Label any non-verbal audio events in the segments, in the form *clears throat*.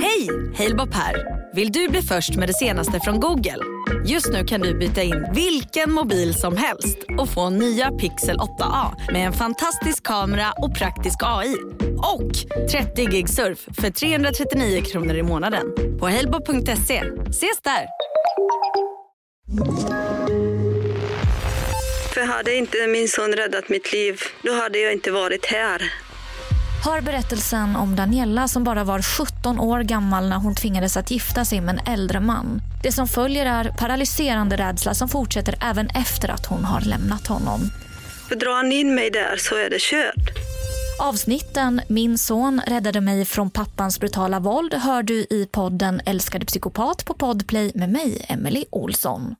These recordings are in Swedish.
Hej! Halebop här. Vill du bli först med det senaste från Google? Just nu kan du byta in vilken mobil som helst och få nya Pixel 8A med en fantastisk kamera och praktisk AI. Och 30 gig surf för 339 kronor i månaden på halebop.se. Ses där! För hade inte min son räddat mitt liv, då hade jag inte varit här. Hör berättelsen om Daniela som bara var 17 år gammal när hon tvingades att gifta sig med en äldre man. Det som följer är paralyserande rädsla som fortsätter även efter att hon har lämnat honom. För drar han in mig där så är det kört. Avsnitten Min son räddade mig från pappans brutala våld hör du i podden Älskade psykopat på Podplay med mig, Emily Olsson.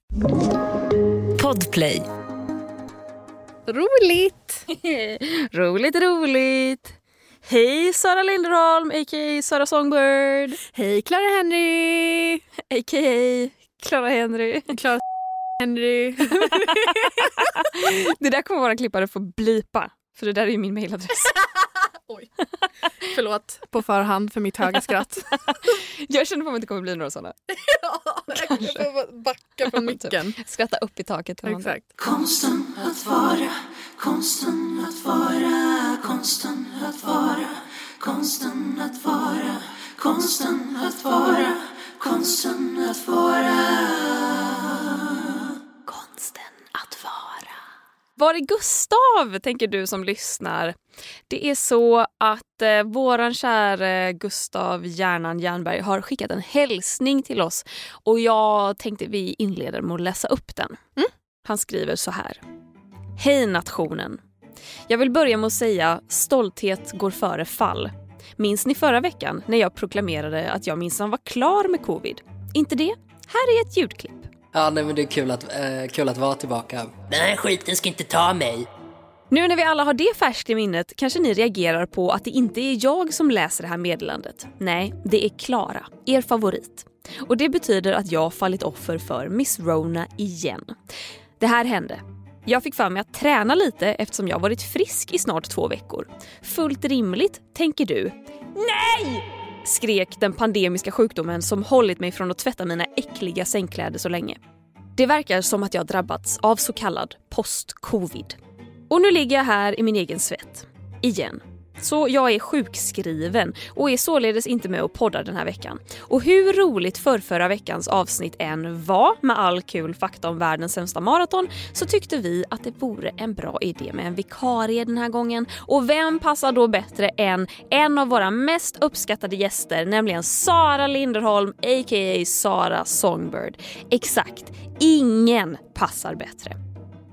Podplay. Roligt! *laughs* roligt, roligt. Hej Sara Linderholm, a.k.a. Sara Songbird. Hej Clara Henry! A.k.a. Clara Henry. Clara Henry. *laughs* det där kommer våra klippare få blipa, för det där är ju min mailadress. *laughs* Oj. Förlåt på förhand för mitt höga skratt. *laughs* jag känner på mig att det kommer bli några sådana. ja, jag får backa från micken. Skratta upp i taket. Exakt. Konsten att vara, konsten att vara, konsten att vara, konsten att vara, konsten att vara, konsten att vara. Konsten att vara. Var är Gustav, tänker du som lyssnar. Det är så att eh, våran käre Gustav Hjärnan Jernberg har skickat en hälsning till oss och jag tänkte vi inleder med att läsa upp den. Mm. Han skriver så här. Hej nationen. Jag vill börja med att säga stolthet går före fall. Minns ni förra veckan när jag proklamerade att jag minsann var klar med covid? Inte det? Här är ett ljudklipp. Ja, nej, men det är kul att, eh, kul att vara tillbaka. Den här skiten ska inte ta mig. Nu när vi alla har det färskt i minnet kanske ni reagerar på att det inte är jag som läser det här meddelandet. Nej, det är Klara, er favorit. Och det betyder att jag fallit offer för Miss Rona igen. Det här hände. Jag fick för mig att träna lite eftersom jag varit frisk i snart två veckor. Fullt rimligt, tänker du. Nej! skrek den pandemiska sjukdomen som hållit mig från att tvätta mina äckliga sängkläder så länge. Det verkar som att jag drabbats av så kallad post-covid. Och nu ligger jag här i min egen svett. Igen. Så jag är sjukskriven och är således inte med och poddar den här veckan. Och hur roligt förrförra veckans avsnitt än var med all kul fakta om världens sämsta maraton så tyckte vi att det vore en bra idé med en vikarie den här gången. Och vem passar då bättre än en av våra mest uppskattade gäster, nämligen Sara Linderholm a.k.a. Sara Songbird. Exakt, ingen passar bättre.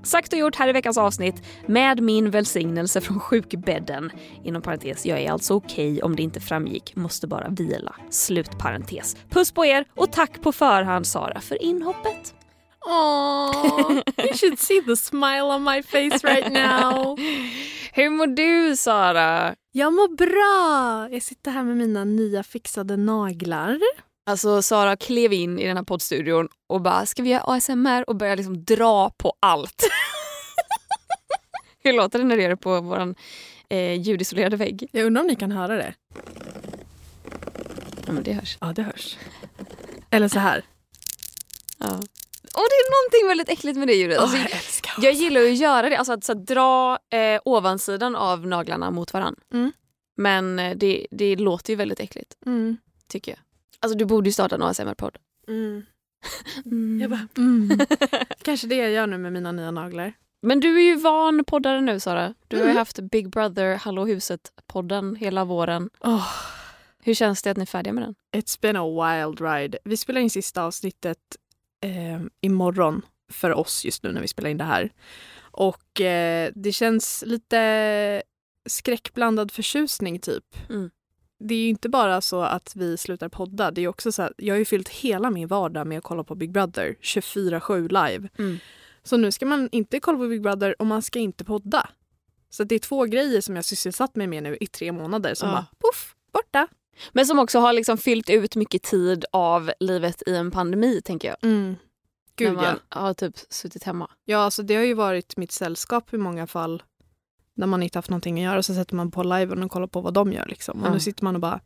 Sagt och gjort här i veckans avsnitt med min välsignelse från sjukbädden. Inom parentes, jag är alltså okej okay om det inte framgick, måste bara vila. Slut parentes. Puss på er och tack på förhand Sara för inhoppet. Aww, you should see the smile on my face right now. *laughs* Hur mår du Sara? Jag mår bra. Jag sitter här med mina nya fixade naglar. Alltså Sara klev in i den här poddstudion och bara “ska vi göra ASMR?” och började liksom dra på allt. *laughs* Hur låter det när det på vår eh, ljudisolerade vägg? Jag undrar om ni kan höra det. Ja men det hörs. Ja det hörs. Eller så här. Ja. Och det är någonting väldigt äckligt med det ljudet. Alltså, oh, jag, älskar jag gillar att göra det, alltså att att, dra eh, ovansidan av naglarna mot varann. Mm. Men eh, det, det låter ju väldigt äckligt. Mm. Tycker jag. Alltså du borde ju starta en ASMR-podd. Mm. Mm. Jag bara, mm. *laughs* Kanske det jag gör nu med mina nya naglar. Men du är ju van poddare nu Sara. Du har ju haft Big Brother Hallå huset-podden hela våren. Oh. Hur känns det att ni är färdiga med den? It's been a wild ride. Vi spelar in sista avsnittet eh, imorgon för oss just nu när vi spelar in det här. Och eh, det känns lite skräckblandad förtjusning typ. Mm. Det är ju inte bara så att vi slutar podda. Det är också så att jag har ju fyllt hela min vardag med att kolla på Big Brother 24-7 live. Mm. Så nu ska man inte kolla på Big Brother och man ska inte podda. Så det är två grejer som jag sysselsatt mig med nu i tre månader som Ja. bara poff, borta. Men som också har liksom fyllt ut mycket tid av livet i en pandemi tänker jag. Mm. Gud när man ja. har typ suttit hemma. Ja, alltså det har ju varit mitt sällskap i många fall. När man inte haft någonting att göra så sätter man på liven och kollar på vad de gör. Liksom. Och Ja. nu sitter man och bara...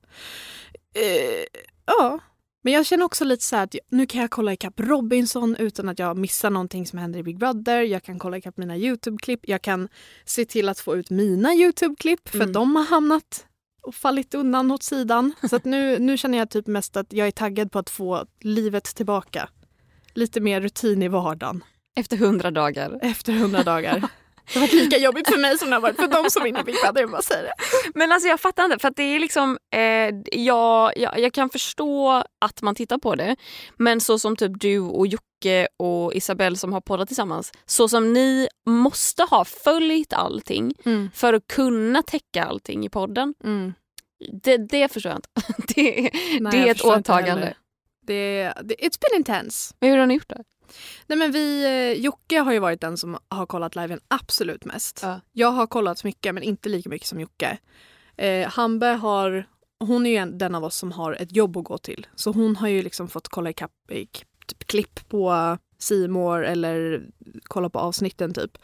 Eh, Men jag känner också lite så här att nu kan jag kolla ikapp Robinson utan att jag missar någonting som händer i Big Brother. Jag kan kolla ikapp mina YouTube-klipp. Jag kan se till att få ut mina YouTube-klipp för Mm. att de har hamnat och fallit undan åt sidan. *laughs* Så att nu, nu känner jag typ mest att jag är taggad på att få livet tillbaka. Lite mer rutin i vardagen Efter hundra dagar. efter hundra dagar. *laughs* Det har varit lika jobbigt för mig som det har varit för de som vinner Big Brother. Jag bara säger det. Men alltså jag fattar inte för det är liksom, eh, jag, jag, jag kan förstå att man tittar på det. Men så som typ du och Jocke och Isabelle som har poddat tillsammans. Så som ni måste ha följt allting Mm. för att kunna täcka allting i podden. Mm. Det, det förstår jag inte. *laughs* Det, Nej, det är ett åtagande. Det, det, it's been intense. Men hur har ni gjort det? Nej, men vi, eh, Jocke har ju varit den som har kollat liven absolut mest. Ja. Jag har kollat mycket men inte lika mycket som Jocke. Eh, Hambe har, hon är ju en, den av oss som har ett jobb att gå till. Så hon har ju liksom fått kolla i k- typ, klipp på Simor eller kolla på avsnitten typ.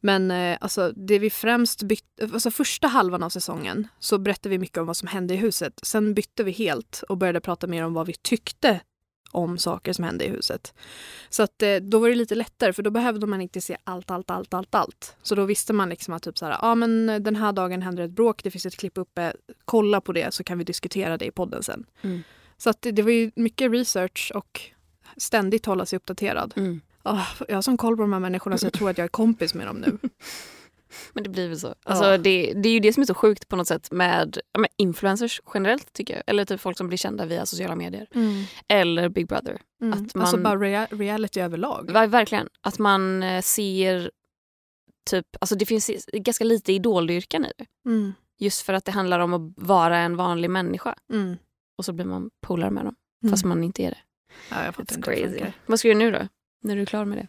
Men eh, alltså det vi främst bytte, alltså första halvan av säsongen så berättade vi mycket om vad som hände i huset. Sen bytte vi helt och började prata mer om vad vi tyckte om saker som hände i huset. Så att eh, då var det lite lättare för då behövde man inte se allt, allt, allt, allt, allt. Så då visste man liksom att typ så här, ja men den här dagen händer ett bråk, det finns ett klipp uppe, kolla på det så kan vi diskutera det i podden sen. Mm. Så att det, det var ju mycket research och ständigt hålla sig uppdaterad. Mm. Ah, jag har sån koll på de här människorna så jag tror att jag är kompis med dem nu. *laughs* *laughs* Men det blir väl så. Alltså, Ja. det, det är ju det som är så sjukt på något sätt med, med influencers generellt tycker jag. Eller typ folk som blir kända via sociala medier. Eller Big Brother. Mm. Att Alltså man- bara rea- reality överlag. Ver- Verkligen. Att man eh, ser typ, alltså det finns ganska lite idoldyrkan i det. Mm. Just för att det handlar om att vara en vanlig människa. Mm. Och så blir man polare med dem. Mm. Fast man inte är det. Ja, jag fattar It's inte crazy. Vad ska du göra nu då? När du är klar med det?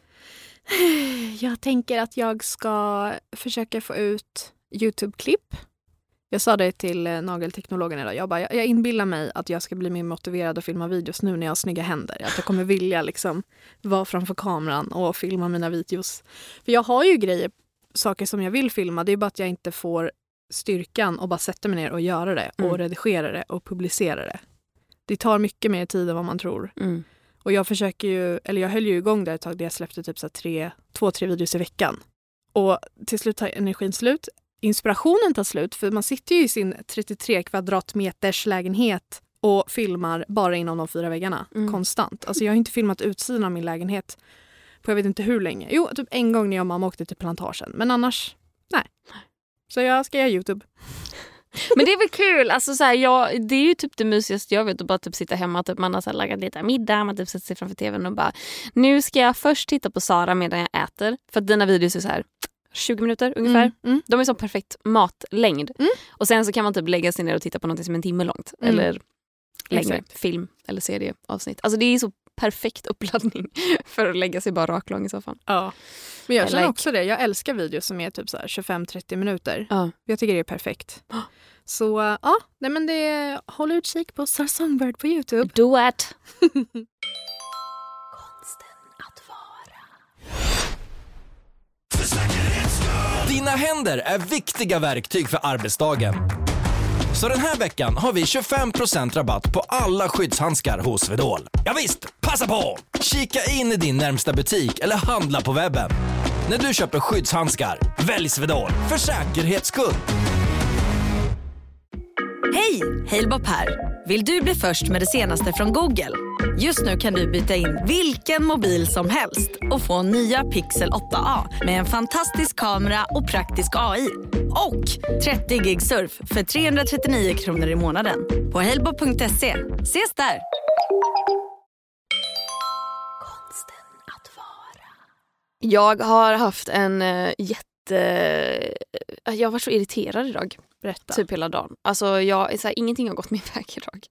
*sighs* Jag tänker att jag ska försöka få ut Youtube-klipp. Jag sa det till eh, nagelteknologen idag. Jag, bara, jag, jag inbillar mig att jag ska bli mer motiverad att filma videos nu när jag har snygga händer. Att jag kommer vilja liksom vara framför kameran och filma mina videos. För jag har ju grejer, saker som jag vill filma. Det är bara att jag inte får styrkan och bara sätta mig ner och göra det och Mm. redigera det och publicera det. Det tar mycket mer tid än vad man tror. Mm. Och jag försöker ju, eller jag höll ju igång där ett tag där jag släppte typ så tre, två, tre videos i veckan. Och till slut tar energin slut. Inspirationen tar slut för man sitter ju i sin 33 kvadratmeters lägenhet och filmar bara inom de fyra väggarna Mm. konstant. Alltså jag har inte filmat utsidan av min lägenhet på jag vet inte hur länge. Jo, typ en gång när jag och mamma åkte till plantagen. Men annars, nej. Så jag ska göra Youtube. Men det är väl kul. Alltså, så här, jag, det är ju typ det mysigaste jag vet. Att bara typ sitta hemma. Typ, man har så här, lagat lite middag. Man typ sätter sig framför tvn och bara nu ska jag först titta på Sara medan jag äter. För att dina videos är så här 20 minuter ungefär. Mm, mm. De är så perfekt matlängd. Mm. Och sen så kan man typ lägga sig ner och titta på något som är en timme långt. Mm. Eller längre Exakt. film eller serieavsnitt. Alltså det är så perfekt uppladdning *laughs* för att lägga sig bara raklång i soffan. Ja. Men jag känner like. också det. Jag älskar videos som är typ så här 25-30 minuter. Ja. Jag tycker det är perfekt. Så ja, nej men det är, håll utkik på Sara Songbird på Youtube. Do it! *laughs* Dina händer är viktiga verktyg för arbetsdagen. Så den här veckan har vi 25% rabatt på alla skyddshandskar hos Swedol. Ja visst, passa på! Kika in i din närmsta butik eller handla på webben. När du köper skyddshandskar, välj Swedol för säkerhets skull. Hej! Halebop här. Vill du bli först med det senaste från Google? Just nu kan du byta in vilken mobil som helst och få nya Pixel 8A med en fantastisk kamera och praktisk AI. Och 30 gig surf för 339 kronor i månaden på halebop.se. Ses där! Jag har haft en eh, jätte... Jag varit så irriterad idag. Berätta. Typ hela dagen. Alltså jag, så här, ingenting har gått min *laughs* väg idag.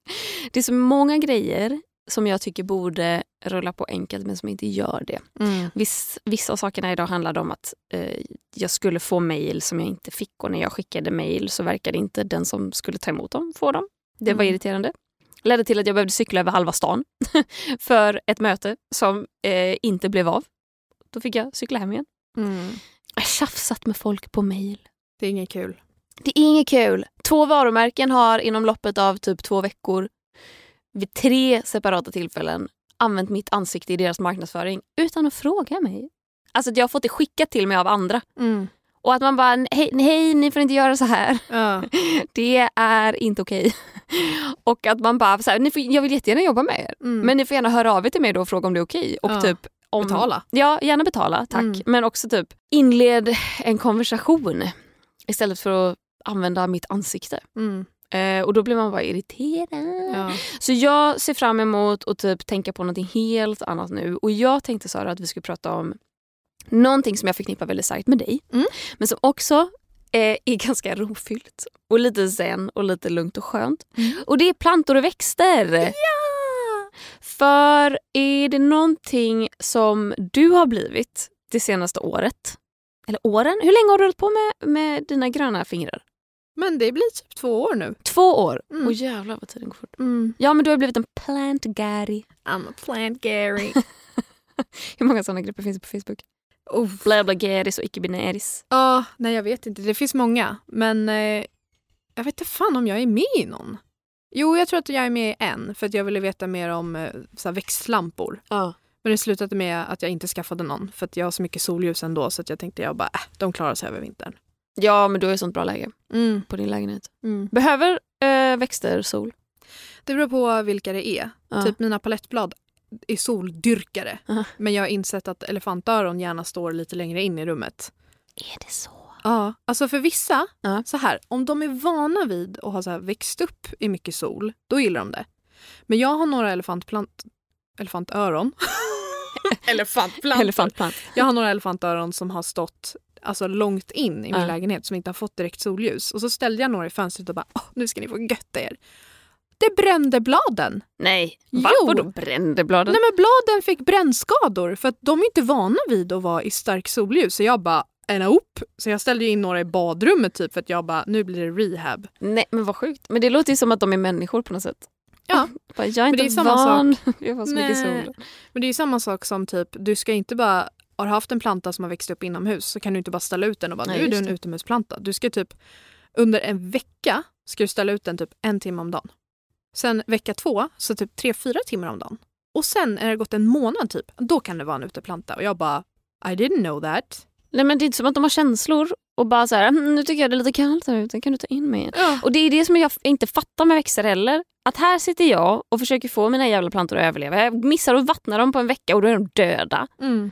Det är så många grejer som jag tycker borde rulla på enkelt men som inte gör det. Mm. Viss, vissa av sakerna idag handlade om att eh, jag skulle få mejl som jag inte fick och när jag skickade mejl så verkade inte den som skulle ta emot dem få dem. Det var Mm. irriterande. Ledde till att jag behövde cykla över halva stan *laughs* för ett möte som eh, inte blev av. Då fick jag cykla hem igen. Mm. Jag har tjafsat med folk på mejl. Det är inget kul. Det är inget kul. Två varumärken har inom loppet av typ två veckor vid tre separata tillfällen använt mitt ansikte i deras marknadsföring utan att fråga mig. Alltså att jag har fått det skickat till mig av andra. Mm. Och att man bara, hej, hej ni får inte göra så här. Ja. *laughs* Det är inte okej. *laughs* Och att man bara, så här, ni får, jag vill jättegärna jobba med er. Mm. Men ni får gärna höra av er till mig då och fråga om det är okej. Och Ja. typ om, Betala. Ja, gärna betala, tack. Mm. Men också typ inled en konversation istället för att använda mitt ansikte. Mm. Eh, och då blir man bara irriterad. Ja. Så jag ser fram emot att typ tänka på någonting helt annat nu. Och jag tänkte Sara att vi skulle prata om någonting som jag förknippar väldigt starkt med dig. Mm. Men som också eh, är ganska rofyllt och lite zen och lite lugnt och skönt. Och det är plantor och växter. För är det någonting som du har blivit det senaste året, eller åren, hur länge har du hållit på med, med dina gröna fingrar? Men det blir typ två år nu. Två år. Mm. Och jävlar vad tiden går fort. Mm. Ja men du har blivit en plant Gary. I'm a plant Gary. *laughs* Hur många sådana grupper finns det på Facebook? oh. Bla bla Garis och icke-binäris. Ja, nej jag vet inte. Det finns många. Men eh, jag vet inte fan om jag är med i någon. Jo, jag tror att jag är med i en för att jag ville veta mer om eh, så växtlampor. Ja. Men det slutade med att jag inte skaffade någon för att jag har så mycket solljus ändå så att jag tänkte jag bara, äh, de klarar sig över vintern. Ja men du har ju sånt bra läge Mm. på din lägenhet. Mm. Behöver eh, växter sol? Det beror på vilka det är. Ja. Typ mina palettblad är soldyrkare. Aha. Men jag har insett att elefantöron gärna står lite längre in i rummet. Är det så? Ja, alltså för vissa, Ja. så här, om de är vana vid att ha så här växt upp i mycket sol, då gillar de det. Men jag har några elefantplant... Elefantöron. *laughs* *laughs* Elefantplantor. Elefantplant. Jag har några elefantöron som har stått alltså, långt in i min Ja. lägenhet som inte har fått direkt solljus. Och så ställde jag några i fönstret och bara nu ska ni få götta er. Det brände bladen. Nej, va? Jo. Vadå brände bladen? Nej men bladen fick brännskador för att de är inte vana vid att vara i stark solljus. Så jag bara, en upp. Så jag ställde in några i badrummet typ för att jag bara, nu blir det rehab. Nej men vad sjukt. Men det låter ju som att de är människor på något sätt. Ja. *laughs* Jag är Men det inte är samma van vid att ha så mycket sol. Men det är samma sak som typ, du ska inte bara, har haft en planta som har växt upp inomhus så kan du inte bara ställa ut den och bara, Nej, nu är du en utomhusplanta. Du ska typ, under en vecka ska du ställa ut den typ en timme om dagen. Sen vecka två, så typ tre, fyra timmar om dagen. Och sen när det gått en månad typ, då kan det vara en uteplanta. Och jag bara, I didn't know that. Nej men det är inte som att de har känslor och bara så här, "Mm, nu tycker jag det är lite kallt här ute, kan du ta in mig? Ja. Och det är det som jag inte fattar med växter heller. Att här sitter jag och försöker få mina jävla plantor att överleva. Jag missar att vattna dem på en vecka och då är de döda. Mm.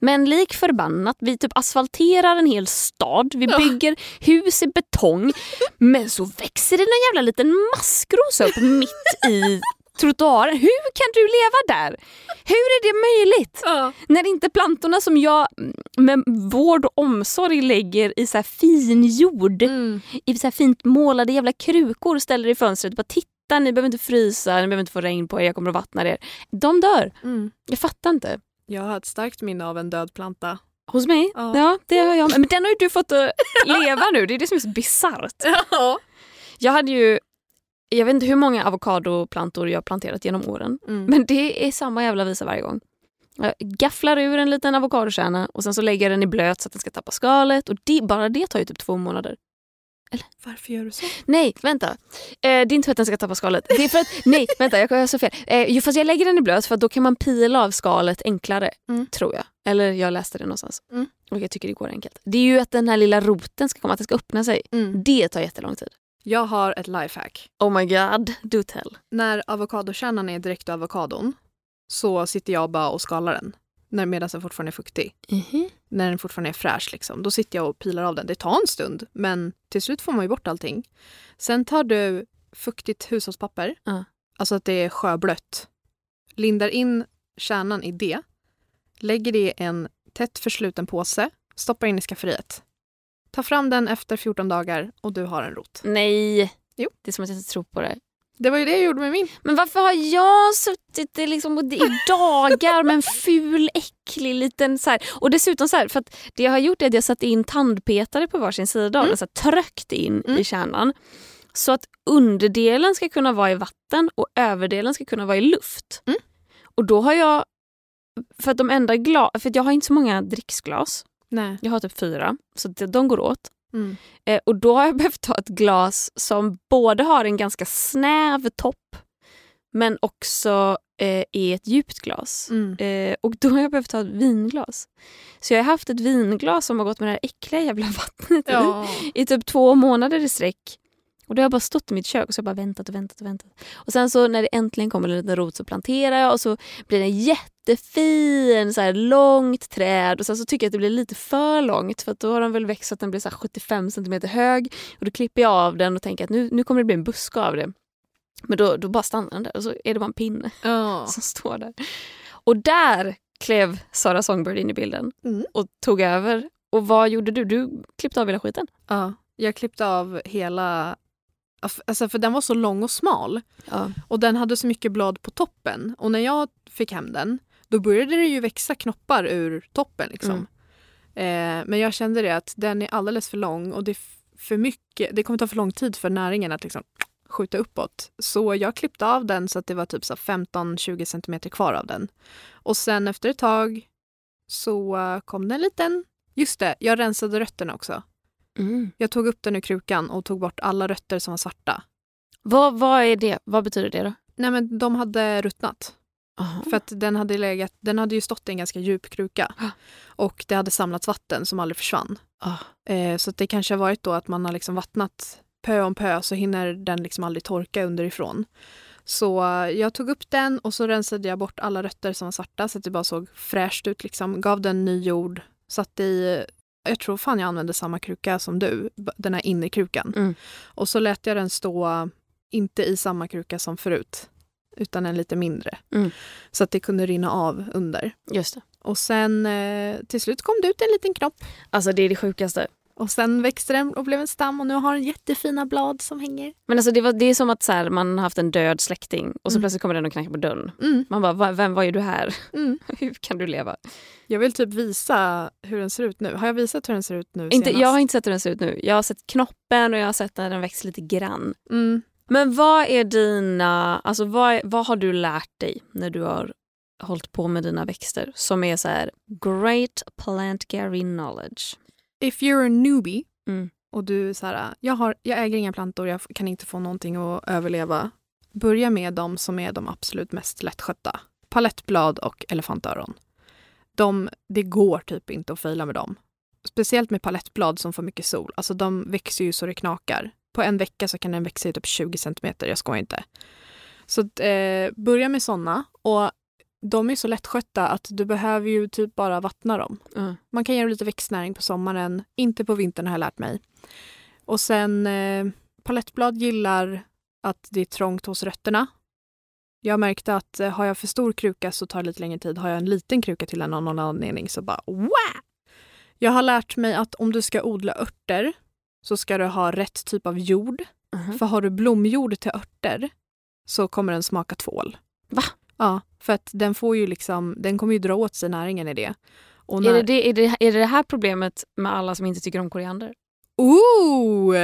Men lik förbannat, vi typ asfalterar en hel stad, vi bygger hus i betong. Men så växer det en jävla liten maskros upp mitt i trottoaren. Hur kan du leva där? Hur är det möjligt? Ja. När inte plantorna som jag mm, med vård och omsorg lägger i så här fin jord, Mm. i så här fint målade jävla krukor ställer i fönstret. Bara titta, ni behöver inte frysa, ni behöver inte få regn på er, jag kommer att vattna er. De dör. Mm. Jag fattar inte. Jag har ett starkt minne av en död planta. Hos mig? Ja. Ja, det har jag. Men den har ju du fått att *laughs* leva nu. Det är det som är så bisarrt. Ja. Jag hade ju, jag vet inte hur många avokadoplantor jag har planterat genom åren. Mm. Men det är samma jävla visa varje gång. Jag gafflar ur en liten avokadokärna och sen så lägger jag den i blöt så att den ska tappa skalet. Och det, bara det tar ju typ två månader. Varför gör du så? Nej, vänta. Eh, det är inte för att den ska tappa skalet. Det är för att, nej, *laughs* vänta, jag jag sa fel. Eh, jo, fast jag lägger den i blöt för då kan man pila av skalet enklare, Mm. tror jag. Eller jag läste det någonstans. Mm. Och jag tycker det går enkelt. Det är ju att den här lilla roten ska komma, att den ska öppna sig. Mm. Det tar jättelång tid. Jag har ett lifehack. Oh my god, do tell. När avokadokärnan är direkt avokadon så sitter jag bara och skalar den när- medan den fortfarande är fuktig. När den fortfarande är fräsch. Liksom. Då sitter jag och pilar av den. Det tar en stund, men till slut får man ju bort allting. Sen tar du fuktigt hushållspapper, Ja. alltså att det är sjöblött. Lindar in kärnan i det, lägger det i en tätt försluten påse, stoppar in i skafferiet. Ta fram den efter 14 dagar och du har en rot. Nej. Jo. Det är som att jag inte tror på det. Det var ju det jag gjorde med min. Men varför har jag suttit liksom, i dagar med en ful, äcklig liten... Så här. Och dessutom så här, för att det jag har gjort är att jag satt in tandpetare på varsin sida och Mm. så här, tryckt in Mm. i kärnan. Så att underdelen ska kunna vara i vatten och överdelen ska kunna vara i luft. Mm. Och då har jag... För att de enda glas... För jag har inte så många dricksglas. Nej. Jag har typ fyra, så de går åt. Mm. Eh, och då har jag *laughs* behövt ta ett glas som både har en ganska snäv topp men också eh, i ett djupt glas. Mm. Eh, och då har jag behövt ta ett vinglas. Så jag har haft ett vinglas som har gått med det här äckliga jävla vattnet Ja. i, i typ två månader i sträck. Och då har jag bara stått i mitt kök och så bara väntat och väntat och väntat. Och sen så när det äntligen kommer en liten rot så planterar jag och så blir det en jättefin, så här långt träd. Och sen så tycker jag att det blir lite för långt för då har den väl växt så att den blir så här 75 cm hög. Och då klipper jag av den och tänker att nu, nu kommer det bli en buske av det. Men då, då bara stannar den där och så är det bara en pinne Ja. *laughs* som står där. Och där klev Sara Songbird in i bilden Mm. och tog över. Och vad gjorde du? Du klippte av hela skiten? ja. Jag klippte av hela... Alltså för den var så lång och smal. Ja. Och den hade så mycket blad på toppen. Och när jag fick hem den, då började det ju växa knoppar ur toppen. Liksom. Eh, men jag kände det att den är alldeles för lång och det, för mycket, det kommer ta för lång tid för näringen att liksom skjuta uppåt. Så jag klippte av den så att det var typ så här 15-20 centimeter kvar av den. Och sen efter ett tag så kom det en liten... Just det, jag rensade rötterna också. Mm. Jag tog upp den ur krukan och tog bort alla rötter som var svarta. Vad, vad är det? Vad betyder det då? Nej men de hade ruttnat. Aha. För att den hade, legat, den hade ju stått i en ganska djup kruka. Ah. Och det hade samlats vatten som aldrig försvann. Ah. Eh, så det kanske har varit då att man har liksom vattnat pö om pö så hinner den liksom aldrig torka underifrån. Så eh, jag tog upp den och så rensade jag bort alla rötter som var svarta så att det bara såg fräscht ut. Liksom. Gav den ny jord. Satte i, jag tror fan jag använde samma kruka som du, den här innerkrukan. Mm. Och så lät jag den stå, inte i samma kruka som förut, utan en lite mindre. Mm. Så att det kunde rinna av under. Just det. Och sen eh, till slut kom det ut en liten knopp. Alltså det är det sjukaste. Och sen växte den och blev en stam och nu har den jättefina blad som hänger. Men alltså det, var, det är som att så här, man har haft en död släkting och så Mm. plötsligt kommer den och knackar på dörren. Mm, Man bara, "Va- vem, vad är du här? mm. *laughs* Hur kan du leva? Jag vill typ visa hur den ser ut nu. Har jag visat hur den ser ut nu Inte, senast? jag har inte sett hur den ser ut nu. Jag har sett knoppen och jag har sett när den växer lite grann. Men vad är dina, alltså vad, vad har du lärt dig när du har hållit på med dina växter som är så här great plant Gary knowledge? If you're a newbie Mm. och du så här, jag, har, jag äger inga plantor, jag kan inte få någonting att överleva. Börja med de som är de absolut mest lättskötta. Palettblad och elefantöron. De, det går typ inte att fejla med dem. Speciellt med palettblad som får mycket sol. Alltså de växer ju så det knakar. På en vecka så kan den växa i typ 20 centimeter, jag skojar inte. Så eh, börja med såna. Och de är så lättskötta att du behöver ju typ bara vattna dem. Mm. Man kan ge dem lite växtnäring på sommaren, inte på vintern har jag lärt mig. Och sen eh, palettblad gillar att det är trångt hos rötterna. Jag märkte att eh, har jag för stor kruka så tar det lite längre tid. Har jag en liten kruka till en någon anledning så bara wow! Jag har lärt mig att om du ska odla örter så ska du ha rätt typ av jord. Mhm. För har du blomjord till örter så kommer den smaka tvål. Va? Ja, för att den får ju liksom, den kommer ju dra åt sig näringen i det. Och Är, när- det det, är, det, är det det här problemet med alla som inte tycker om koriander? Ooh!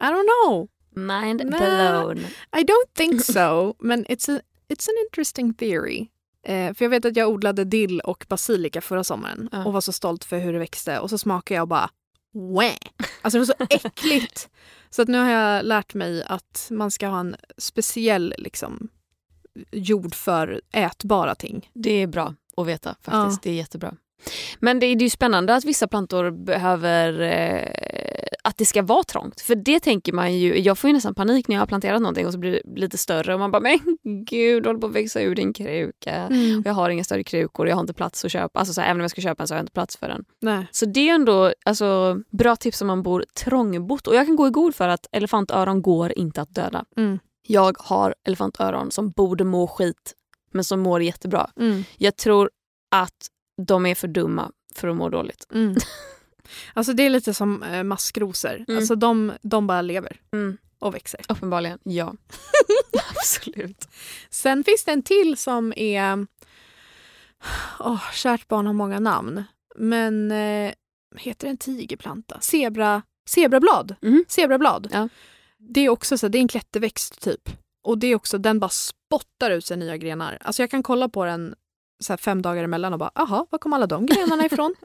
I don't know. Mind blown. I don't think so. *laughs* Men it's, a, it's an interesting theory. Eh, för jag vet att jag odlade dill och basilika förra sommaren Ja. och var så stolt för hur det växte. Och så smakade jag och bara Wah! Alltså det var så *laughs* äckligt. så att nu har jag lärt mig att man ska ha en speciell liksom, jord för ätbara ting. Det är bra att veta faktiskt. Det är jättebra. Men det är, det är ju spännande att vissa plantor behöver eh, att det ska vara trångt. För det tänker man ju, jag får ju nästan panik när jag har planterat någonting och så blir det lite större och man bara men gud, du håller på att växa ur din kruka. Och jag har inga större krukor, jag har inte plats att köpa. Alltså så här, även om jag ska köpa en så har jag inte plats för den. Nej. Så det är ändå alltså, bra tips om man bor trångbott. Och jag kan gå i god för att elefantöron går inte att döda. Mm. Jag har elefantöron som borde må skit men som mår jättebra. Mm. Jag tror att de är för dumma för att må dåligt. Mm. *laughs* Alltså det är lite som eh, maskrosor. Mm. Alltså de, de bara lever Mm. och växer. Uppenbarligen, ja. *laughs* Absolut. Sen finns det en till som är... Åh, kärt barn har många namn. Men eh, heter det en tigerplanta? Zebra, zebrablad. Mhm. Zebrablad. Ja. Det är också så, det är en klätterväxt typ. Och det är också, den bara spottar ut sig nya grenar. Alltså jag kan kolla på den så fem dagar emellan och bara, aha, var kom alla de grenarna ifrån? *laughs*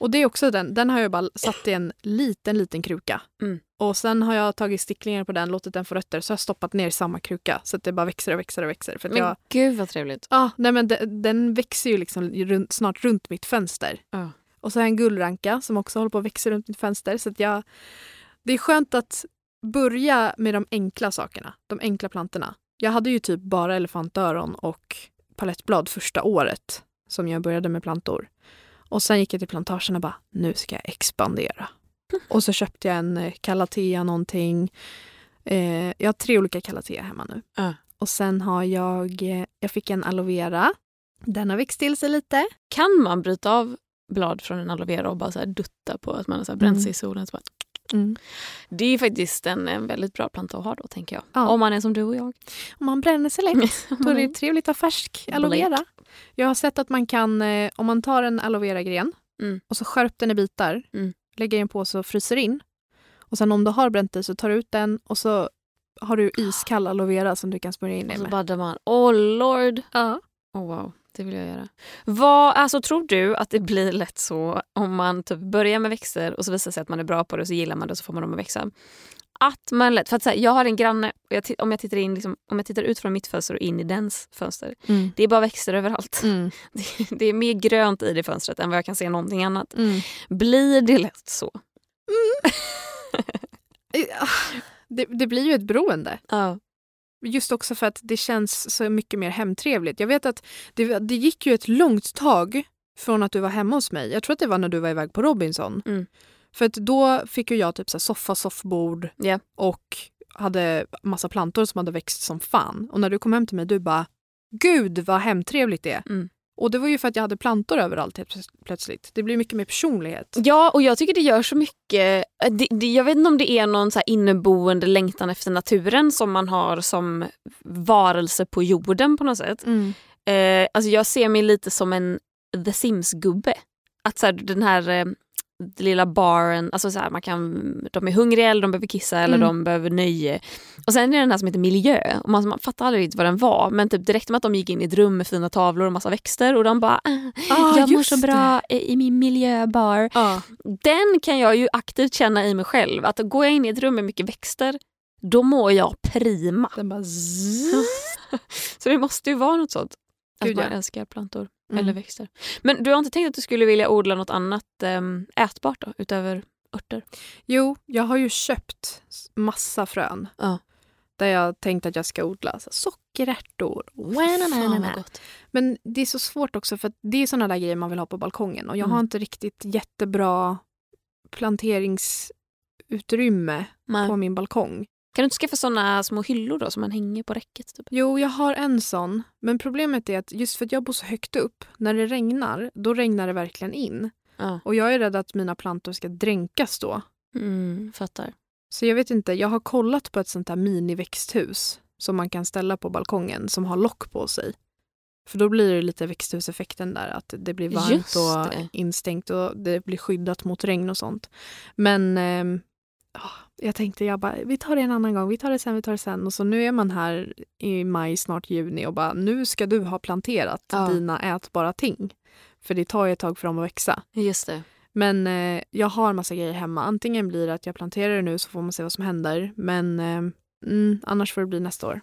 Och det är också den, den har jag bara satt i en liten, liten kruka. Mm. Och sen har jag tagit sticklingar på den, låtit den få rötter, så har jag stoppat ner i samma kruka. Så att det bara växer och växer och växer. För Men jag, gud vad trevligt. ja, nej men den, den växer ju liksom runt, snart runt mitt fönster. Ja. Och så har jag en gullranka som också håller på att växa runt mitt fönster. Så att jag, det är skönt att börja med de enkla sakerna, de enkla plantorna. Jag hade ju typ bara elefantöron och palettblad första året som jag började med plantor. Och sen gick jag till plantagen och bara, nu ska jag expandera. Och så köpte jag en eh, calathea någonting. Eh, jag har tre olika calathea hemma nu. Ja. Och sen har jag, eh, jag fick en aloe vera. Den har växt till sig lite. Kan man bryta av blad från en aloe vera och bara så här dutta på att man har så bränt sig i solen? Så bara... Mm. Det är faktiskt en, en väldigt bra planta att ha då, tänker jag. Ja. Om man är som du och jag. Om man bränner sig lätt, *laughs* då är det trevligt att ha färsk aloe vera. Jag har sett att man kan, eh, om man tar en aloe vera-gren Mm. och så skärp den i bitar, Mm. lägger i en påse och fryser in. Och sen om du har bränt dig så tar du ut den och så har du iskall aloe vera som du kan smörja in Och dig så med. baddar man. Åh lord! Ja. Oh, wow, det vill jag göra. Vad, alltså, tror du att det blir lätt så om man typ börjar med växter och så visar sig att man är bra på det och så gillar man det och så får man dem att växa? Att man lätt, för att, så här, jag har en granne, jag, om, jag tittar in, liksom, om jag tittar ut från mitt fönster och in i dens fönster, Mm. det är bara växter överallt. Mm. *laughs* Det, det är mer grönt i det fönstret än vad jag kan se någonting annat. Mm. Blir det lätt så? *laughs* Eh, Det, det blir ju ett beroende. Ja. Just också för att det känns så mycket mer hemtrevligt. Jag vet att det, det gick ju ett långt tag från att du var hemma hos mig. Jag tror att det var när du var iväg på Robinson. Mm. För att då fick ju jag typ så soffa, soffbord Ja. och hade massa plantor som hade växt som fan. Och när du kom hem till mig, du bara Gud vad hemtrevligt det är. Mm. Och det var ju för att jag hade plantor överallt helt plöts- plötsligt. Det blir mycket mer personlighet. Ja, och jag tycker det gör så mycket. eh, Det, det, jag vet inte om det är någon så här inneboende längtan efter naturen som man har som varelse på jorden på något sätt. Eh, alltså jag ser mig lite som en The Sims-gubbe. Att så här, den här eh, lilla baren, alltså så här, man kan, de är hungriga eller de behöver kissa eller Mm. de behöver nöje. Och sen är det den här som heter miljö. Och man, man fattar aldrig riktigt vad den var men typ direkt med att de gick in i ett rum med fina tavlor och massa växter och de bara ah, Ah, jag mår så bra i, i min miljöbar. Ja. Den kan jag ju aktivt känna i mig själv. Att går jag in i ett rum med mycket växter då mår jag prima. Den bara. *laughs* Så det måste ju vara något sånt. Att Gud, man ja. älskar plantor Mm. eller växter. Men du har inte tänkt att du skulle vilja odla något annat äm, ätbart då, utöver örter? Jo, jag har ju köpt massa frön. Ja. Där jag tänkt att jag ska odla så, sockerärtor. Fan. Men det är så svårt också för det är såna där grejer man vill ha på balkongen. Och jag Mm. har inte riktigt jättebra planteringsutrymme Nej. på min balkong. Kan du inte skaffa såna små hyllor då som man hänger på räcket? Typ? Jo, jag har en sån. Men problemet är att just för att jag bor så högt upp, när det regnar, då regnar det verkligen in. Ja. Och jag är rädd att mina plantor ska dränkas då. Mm, fattar. Så jag vet inte, jag har kollat på ett sånt här miniväxthus som man kan ställa på balkongen som har lock på sig. För då blir det lite växthuseffekten där, att det blir varmt Just och det. instängt och det blir skyddat mot regn och sånt. Men ah, jag tänkte, jag bara, vi tar det en annan gång, vi tar det sen, vi tar det sen. Och så nu är man här i maj, snart juni och bara, nu ska du ha planterat Ja. dina ätbara ting. För det tar ju ett tag för dem att växa. Just det. Men eh, jag har massa grejer hemma. Antingen blir det att jag planterar det nu så får man se vad som händer. Men eh, mm, annars får det bli nästa år.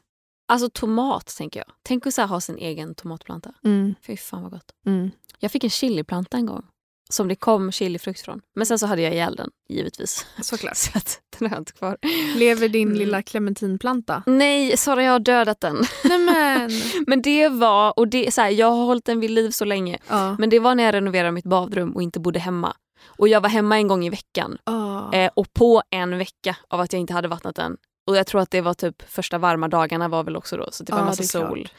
Alltså tomat tänker jag. Tänk att så ha sin egen tomatplanta. Mm, Fy fan vad gott. mm. Jag fick en chiliplanta en gång. Som det kom chilifrukt från. Men sen så hade jag ihjäl den, givetvis. Såklart. *laughs* Så att den har jag inte kvar. Lever din Mm. lilla clementinplanta? Nej, Sara jag har dödat den. Nämen! *laughs* Men det var, och det, så här, jag har hållit den vid liv så länge. ja. Men det var när jag renoverade mitt badrum och inte bodde hemma. Och jag var hemma en gång i veckan. Ah. Eh, och på en vecka av att jag inte hade vattnat den. Och jag tror att det var typ första varma dagarna var väl också då. Så det var Ja, massa är klart. sol.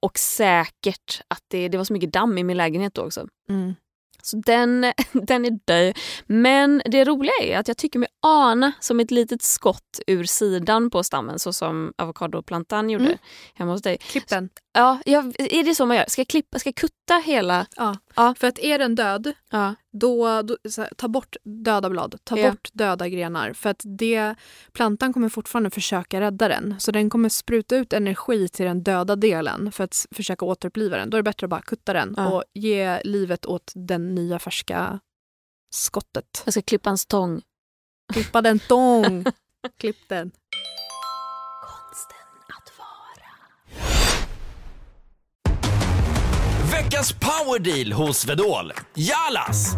Och säkert att det, det var så mycket damm i min lägenhet då också. Mm. Så den, *laughs* den är död. Men det roliga är att jag tycker mig ana som ett litet skott ur sidan på stammen så som avokadoplantan gjorde Mm. hemma hos dig. Klipp den. Ja, jag, är det så man gör? Ska jag, klippa, ska jag kutta hela? Ja. Ja. För att är den död, Ja. då, då här, ta bort döda blad. Ta Ja. bort döda grenar. För att det, plantan kommer fortfarande försöka rädda den. Så den kommer spruta ut energi till den döda delen för att försöka återuppliva den. Då är det bättre att bara kutta den och ge livet åt den nya färska skottet. Jag ska klippa hans tång. Klippa den tång. *laughs* Klipp den. Veckans powerdeal hos Svedol. Jalas!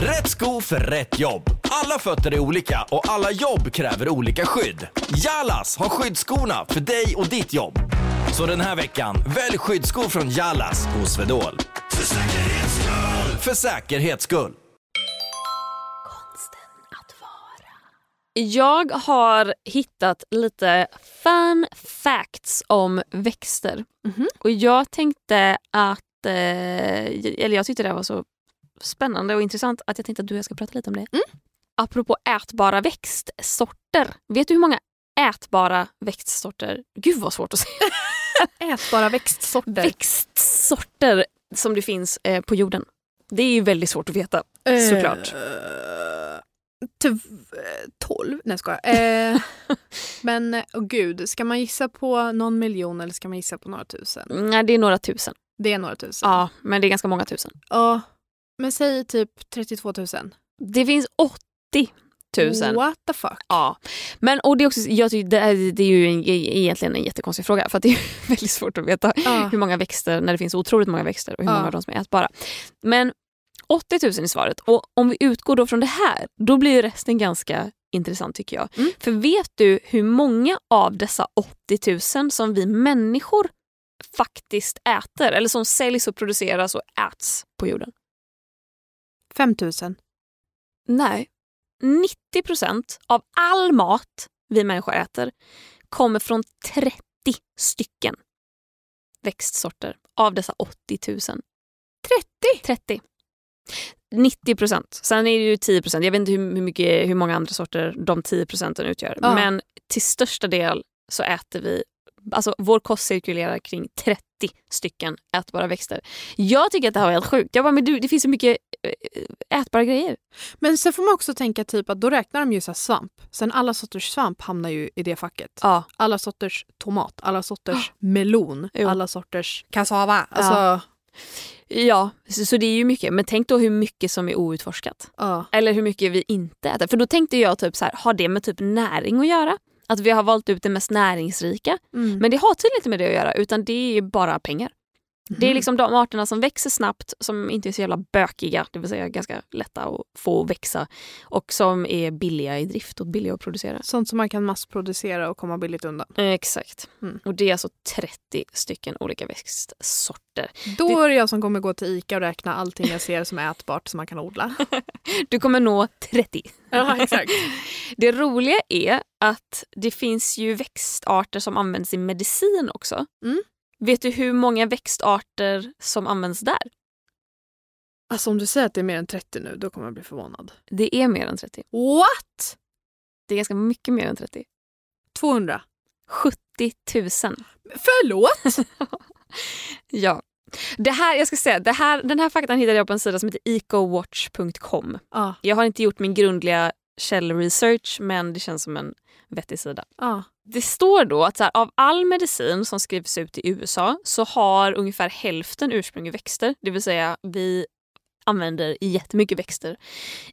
Rätt sko för rätt jobb. Alla fötter är olika och alla jobb kräver olika skydd. Jalas har skyddsskorna för dig och ditt jobb. Så den här veckan, välj skyddsskor från Jalas hos Svedol. För säkerhets skull! För säkerhets skull. Jag har hittat lite fun facts om växter. Mhm. Och jag tänkte att, eh, eller jag tyckte det var så spännande och intressant att jag tänkte att du och jag ska prata lite om det. Mm. Apropå ätbara växtsorter. Vet du hur många ätbara växtsorter, gud vad svårt att säga, *laughs* Ätbara växtsorter. växtsorter som det finns eh, på jorden? Det är ju väldigt svårt att veta såklart. Eh, eh, Tolv? Nej jag. Eh, *laughs* men oh gud, ska man gissa på någon miljon eller ska man gissa på några tusen? Nej, det är några tusen. Det är några tusen. Ja, men det är ganska många tusen. Ja, men säg typ 32 000. Det finns 80 000. What the fuck? Ja, men och det är, också, jag tycker, det, är, det är ju en, egentligen en jättekonstig fråga för det är *laughs* väldigt svårt att veta Ja. hur många växter, när det finns otroligt många växter och hur Ja. många av dem som är ätbara. Men 80 000 är svaret och om vi utgår då från det här, då blir ju resten ganska intressant tycker jag. Mm. För vet du hur många av dessa 80 000 som vi människor faktiskt äter eller som säljs och produceras och äts på jorden? 5 000. Nej. 90 procent av all mat vi människor äter kommer från 30 stycken växtsorter av dessa 80 000. 30? 30. 90 procent. Sen är det ju 10 procent. Jag vet inte hur, mycket, hur många andra sorter de 10 procenten utgör. Ja. Men till största del så äter vi Alltså vår kost cirkulerar kring 30 stycken ätbara växter. Jag tycker att det här var helt sjukt. Jag bara, men du, det finns så mycket eh, ätbara grejer. Men sen får man också tänka typ att då räknar de ju så svamp. Sen alla sorters svamp hamnar ju i det facket. Ja. Alla sorters tomat, alla sorters *gasps* melon, Jo. alla sorters kassava. Alltså, Ja, så, så det är ju mycket. Men tänk då hur mycket som är outforskat. ja. Eller hur mycket vi inte äter. För då tänkte jag typ så här, har det med typ näring att göra? Att vi har valt ut det mest näringsrika. Mm. Men det har tydligen inte med det att göra utan det är bara pengar. Det är liksom de arterna som växer snabbt, som inte är så jävla bökiga, det vill säga ganska lätta att få växa och som är billiga i drift och billiga att producera. Sånt som man kan massproducera och komma billigt undan. Exakt. Mm. Och det är alltså 30 stycken olika växtsorter. Då är det jag som kommer gå till Ica och räkna allting jag ser som är ätbart som man kan odla. *laughs* Du kommer nå 30. ja, exakt. *laughs* Det roliga är att det finns ju växtarter som används i medicin också. Mm. Vet du hur många växtarter som används där? Alltså om du säger att det är mer än 30 nu, då kommer jag bli förvånad. Det är mer än 30. What? Det är ganska mycket mer än 30. 200? 70 000. Förlåt? *laughs* Ja. Det här, jag ska säga, det här, den här faktan hittade jag på en sida som heter ecowatch.com. Ja. Jag har inte gjort min grundliga källresearch men det känns som en vettig sida. ja. Det står då att så här, av all medicin som skrivs ut i USA så har ungefär hälften ursprung i växter. Det vill säga vi använder jättemycket växter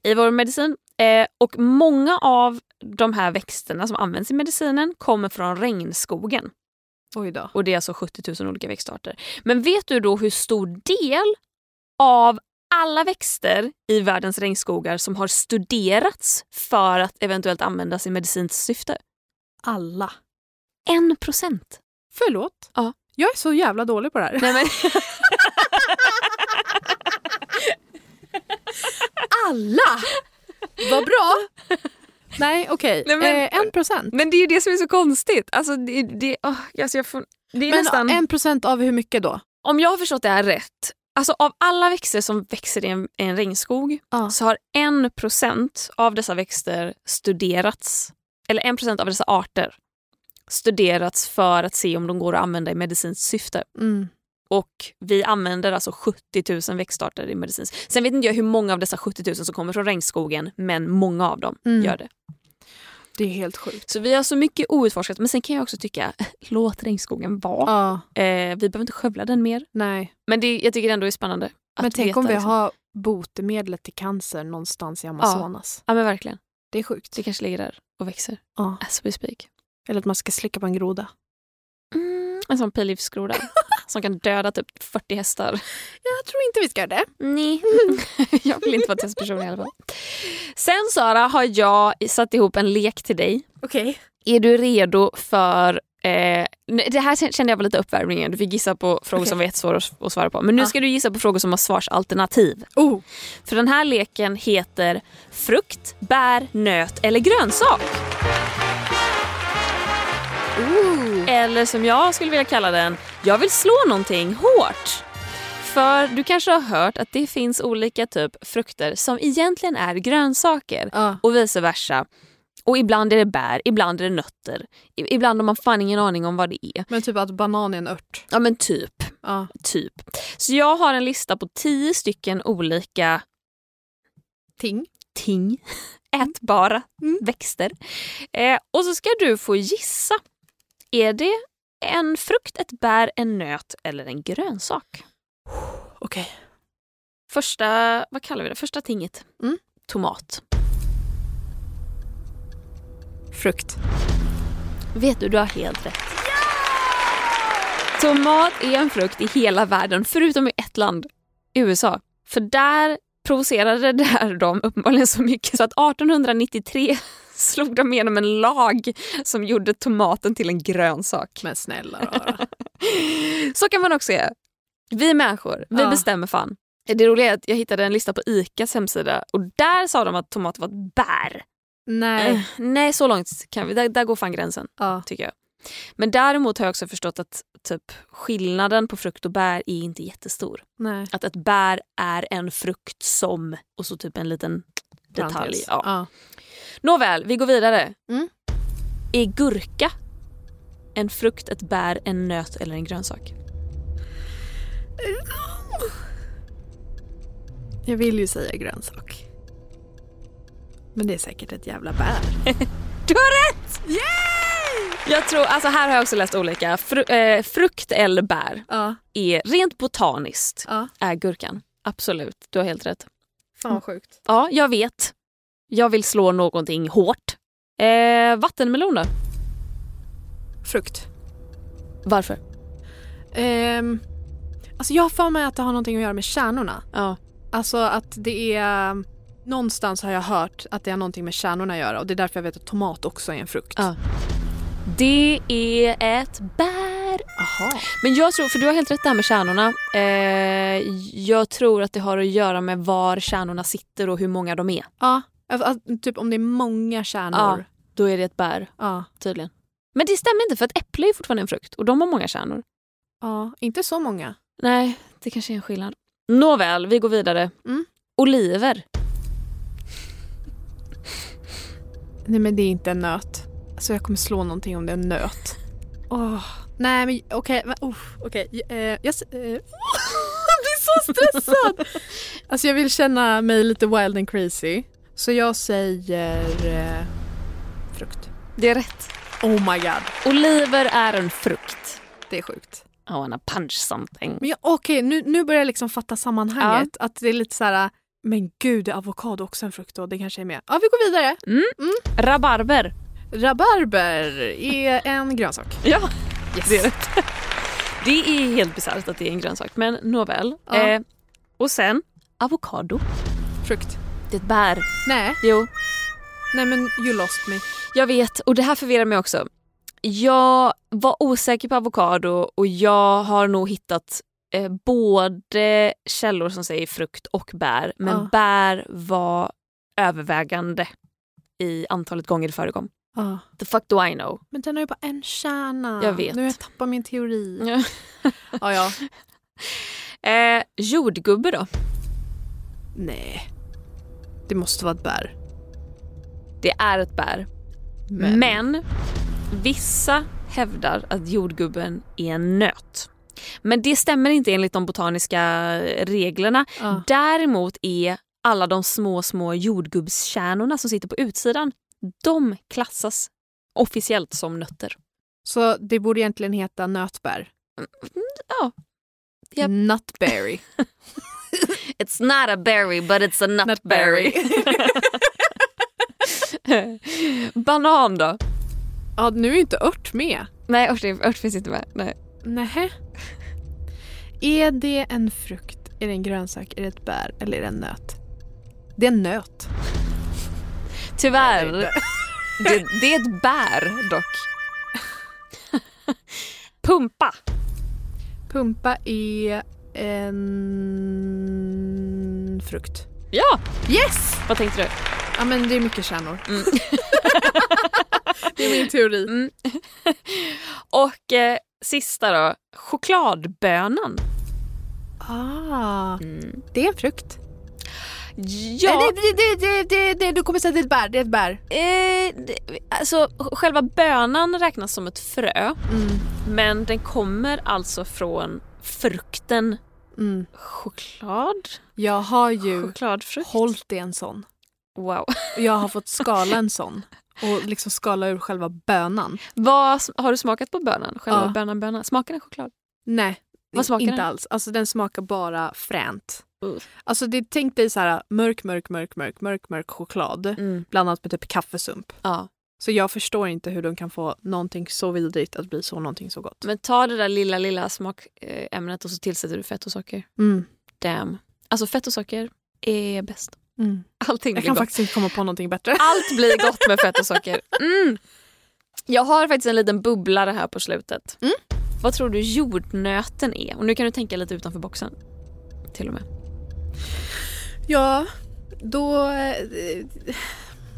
i vår medicin. Eh, och många av de här växterna som används i medicinen kommer från regnskogen. Oj då. Och det är alltså 70 000 olika växtarter. Men vet du då hur stor del av alla växter i världens regnskogar som har studerats för att eventuellt användas i medicinskt syfte? Alla. En procent. Förlåt? Ja. Jag är så jävla dålig på det här. Nej, men, *laughs* Alla! Vad bra! Nej, okej. Men- eh, en procent. men det är ju det som är så konstigt. Alltså, det, det, åh, alltså jag får, det är Men nästan, en procent av hur mycket då? Om jag har förstått det här rätt, alltså av alla växter som växer i en, en regnskog Ja. så har en procent av dessa växter studerats, eller en procent av dessa arter studerats för att se om de går att använda i medicinskt syfte. Mm. Och vi använder alltså 70 000 växtarter i medicinskt. Sen vet inte jag hur många av dessa 70 000 som kommer från regnskogen, men många av dem Mm. gör det. Det är helt sjukt. Så vi har så mycket outforskat, men sen kan jag också tycka, *laughs* låt regnskogen vara. Ja, Eh, vi behöver inte skövla den mer. nej. Men det, jag tycker ändå det är spännande. Men tänk veta, om vi liksom. har botemedlet till cancer någonstans i Amazonas. Ja men verkligen. Det är sjukt. Det kanske ligger där och växer. Ja. As we speak. Eller att man ska slicka på en groda. Mm, en sån pilgiftsgroda *laughs* som kan döda typ 40 hästar. Jag tror inte vi ska göra det. Nej, *laughs* jag vill inte vara testperson i alla fall. Sen Sara har jag satt ihop en lek till dig. Okej. Är du redo för... Eh, det här kände jag var lite uppvärmningen. Du fick gissa på frågor Okej. som var jättesvåra att- svara på. Men nu Ja. ska du gissa på frågor som har svarsalternativ. Oh. För den här leken heter frukt, bär, nöt eller grönsak. Eller som jag skulle vilja kalla den, jag vill slå någonting hårt. För du kanske har hört att det finns olika typ frukter som egentligen är grönsaker Ja. och vice versa. Och ibland är det bär, ibland är det nötter. Ibland har man fan ingen aning om vad det är. Men typ att banan är en ört. Ja men typ. Ja. typ. Så jag har en lista på tio stycken olika Ting. ting, *laughs* ätbara Mm. växter. Eh, och så ska du få gissa. Är det en frukt, ett bär, en nöt eller en grönsak? Okej. Första, vad kallar vi det? Första tinget. Mm. Tomat. Frukt. Vet du, du har helt rätt. Tomat är en frukt i hela världen, förutom i ett land, USA. För där provocerade *laughs* där de uppenbarligen så mycket så att 1893 slog de igenom en lag som gjorde tomaten till en grönsak. Men snälla rara. *laughs* Så kan man också göra. Vi människor, vi Ja. bestämmer fan. Det roliga är att jag hittade en lista på ICAs hemsida och där sa de att tomat var ett bär. Nej. Eh, nej, så långt kan vi. Där, där går fan gränsen Ja. tycker jag. Men däremot har jag också förstått att typ, skillnaden på frukt och bär är inte jättestor. Nej. Att ett bär är en frukt som och så typ en liten detalj. Ja. Ja. Nåväl, vi går vidare. Mm. Är gurka en frukt, ett bär, en nöt eller en grönsak? Jag vill ju säga grönsak. Men det är säkert ett jävla bär. *laughs* Du har rätt! Yay! Jag tror, alltså här har jag också läst olika. Fru, eh, frukt eller bär Ja. är rent botaniskt Ja. är gurkan. Absolut, du har helt rätt. Fan vad sjukt. Ja, jag vet. Jag vill slå någonting hårt. Eh, vattenmelon då? Frukt. Varför? Ehm, alltså jag har för mig att det har någonting att göra med kärnorna. Ja. Alltså att det är... Någonstans har jag hört att det har någonting med kärnorna att göra och det är därför jag vet att tomat också är en frukt. Ja. Det är ett bär. Aha. Men jag tror, för du har helt rätt där med kärnorna. Eh, jag tror att det har att göra med var kärnorna sitter och hur många de är. Ja, alltså, typ om det är många kärnor. Ja. Då är det ett bär Ja. tydligen. Men det stämmer inte för att äpple är fortfarande en frukt och de har många kärnor. ja. Inte så många. Nej, det kanske är en skillnad. Nåväl, vi går vidare. Mm. Oliver. Nej men det är inte en nöt. Alltså jag kommer slå någonting om det är en nöt. Åh. Nej men okej, men uff, okej. Eh, jag, s- eh, *laughs* jag blir så stressad! *laughs* alltså jag vill känna mig lite wild and crazy. Så jag säger eh, frukt. Det är rätt. Oh my god, Oliver är en frukt. det är sjukt. I wanna punch something. Men jag- okej, nu, nu börjar jag liksom fatta sammanhanget. Att det är lite så här, men gud är avokado också en frukt då? Det kanske är med. Ja vi går vidare. Rabarber. Rabarber är en grönsak. *laughs* Ja, Yes. det är rätt. Det är helt bisarrt att det är en grönsak, men nåväl. Ja. Eh, och sen avokado. Frukt. Det är ett bär. Nej, Jo, nej men you lost me. jag vet. Och det här förvirrar mig också. Jag var osäker på avokado och jag har nog hittat eh, både källor som säger frukt och bär. Men Ja. bär var övervägande i antalet gånger det förekom. Ja. The fuck do I know? Men den har ju bara en kärna. Jag vet. Nu har jag tappat min teori. Ja. *laughs* Ja, ja. *laughs* Eh, jordgubbe då? Nej. Det måste vara ett bär. Det är ett bär. Men, vissa hävdar att jordgubben är en nöt. Men det stämmer inte enligt de botaniska reglerna. Ja. Däremot är alla de små, små jordgubbskärnorna som sitter på utsidan, de klassas officiellt som nötter. Så det borde egentligen heta nötbär. Ja. Japp. Nutberry. *laughs* It's not a berry but it's a nutberry. *laughs* *laughs* Banan då? Ja, nu är ju inte ört med. Nej ört, ört finns inte med. Nej. Nähä. Är det en frukt, är det en grönsak, är det ett bär eller är det en nöt? Det är en nöt. Tyvärr. Det, det är ett bär dock. *laughs* Pumpa. Pumpa är en frukt. Ja, Yes! vad tänkte du? Ja men det är mycket kärnor. Mm. *laughs* det är min teori. Mm. *laughs* Och eh, sista då, chokladbönan. Ah, Mm. det är en frukt. Ja, Det, det, det, det, det, du kommer säga att det är ett bär. Det är ett bär. eh, alltså själva bönan räknas som ett frö. Men den kommer alltså från frukten Mm. choklad. Jag har ju hållit i en sån. Wow. *laughs* Jag har fått skala en sån. Och liksom skala ur själva bönan. Vad, har du smakat på bönan? Själva Ja. bönan, bönan. Smakar den choklad? Nej, Vad smakar inte den? alls. Alltså den smakar bara fränt. Uh. Alltså det, tänk dig så här mörk, mörk, mörk, mörk, mörk, mörk choklad Mm. blandat med typ kaffesump. Ja. Så jag förstår inte hur de kan få någonting så vidrigt att bli så någonting så gott. Men ta det där lilla, lilla smakämnet och så tillsätter du fett och socker. Mm. Damn. Alltså fett och socker är bäst. Mm. Allting Jag kan gott. faktiskt inte komma på någonting bättre. Allt blir *laughs* gott med fett och socker. Mm. Jag har faktiskt en liten bubblare här på slutet. Mm. Vad tror du jordnöten är? Och nu kan du tänka lite utanför boxen. Till och med. Ja, då, eh,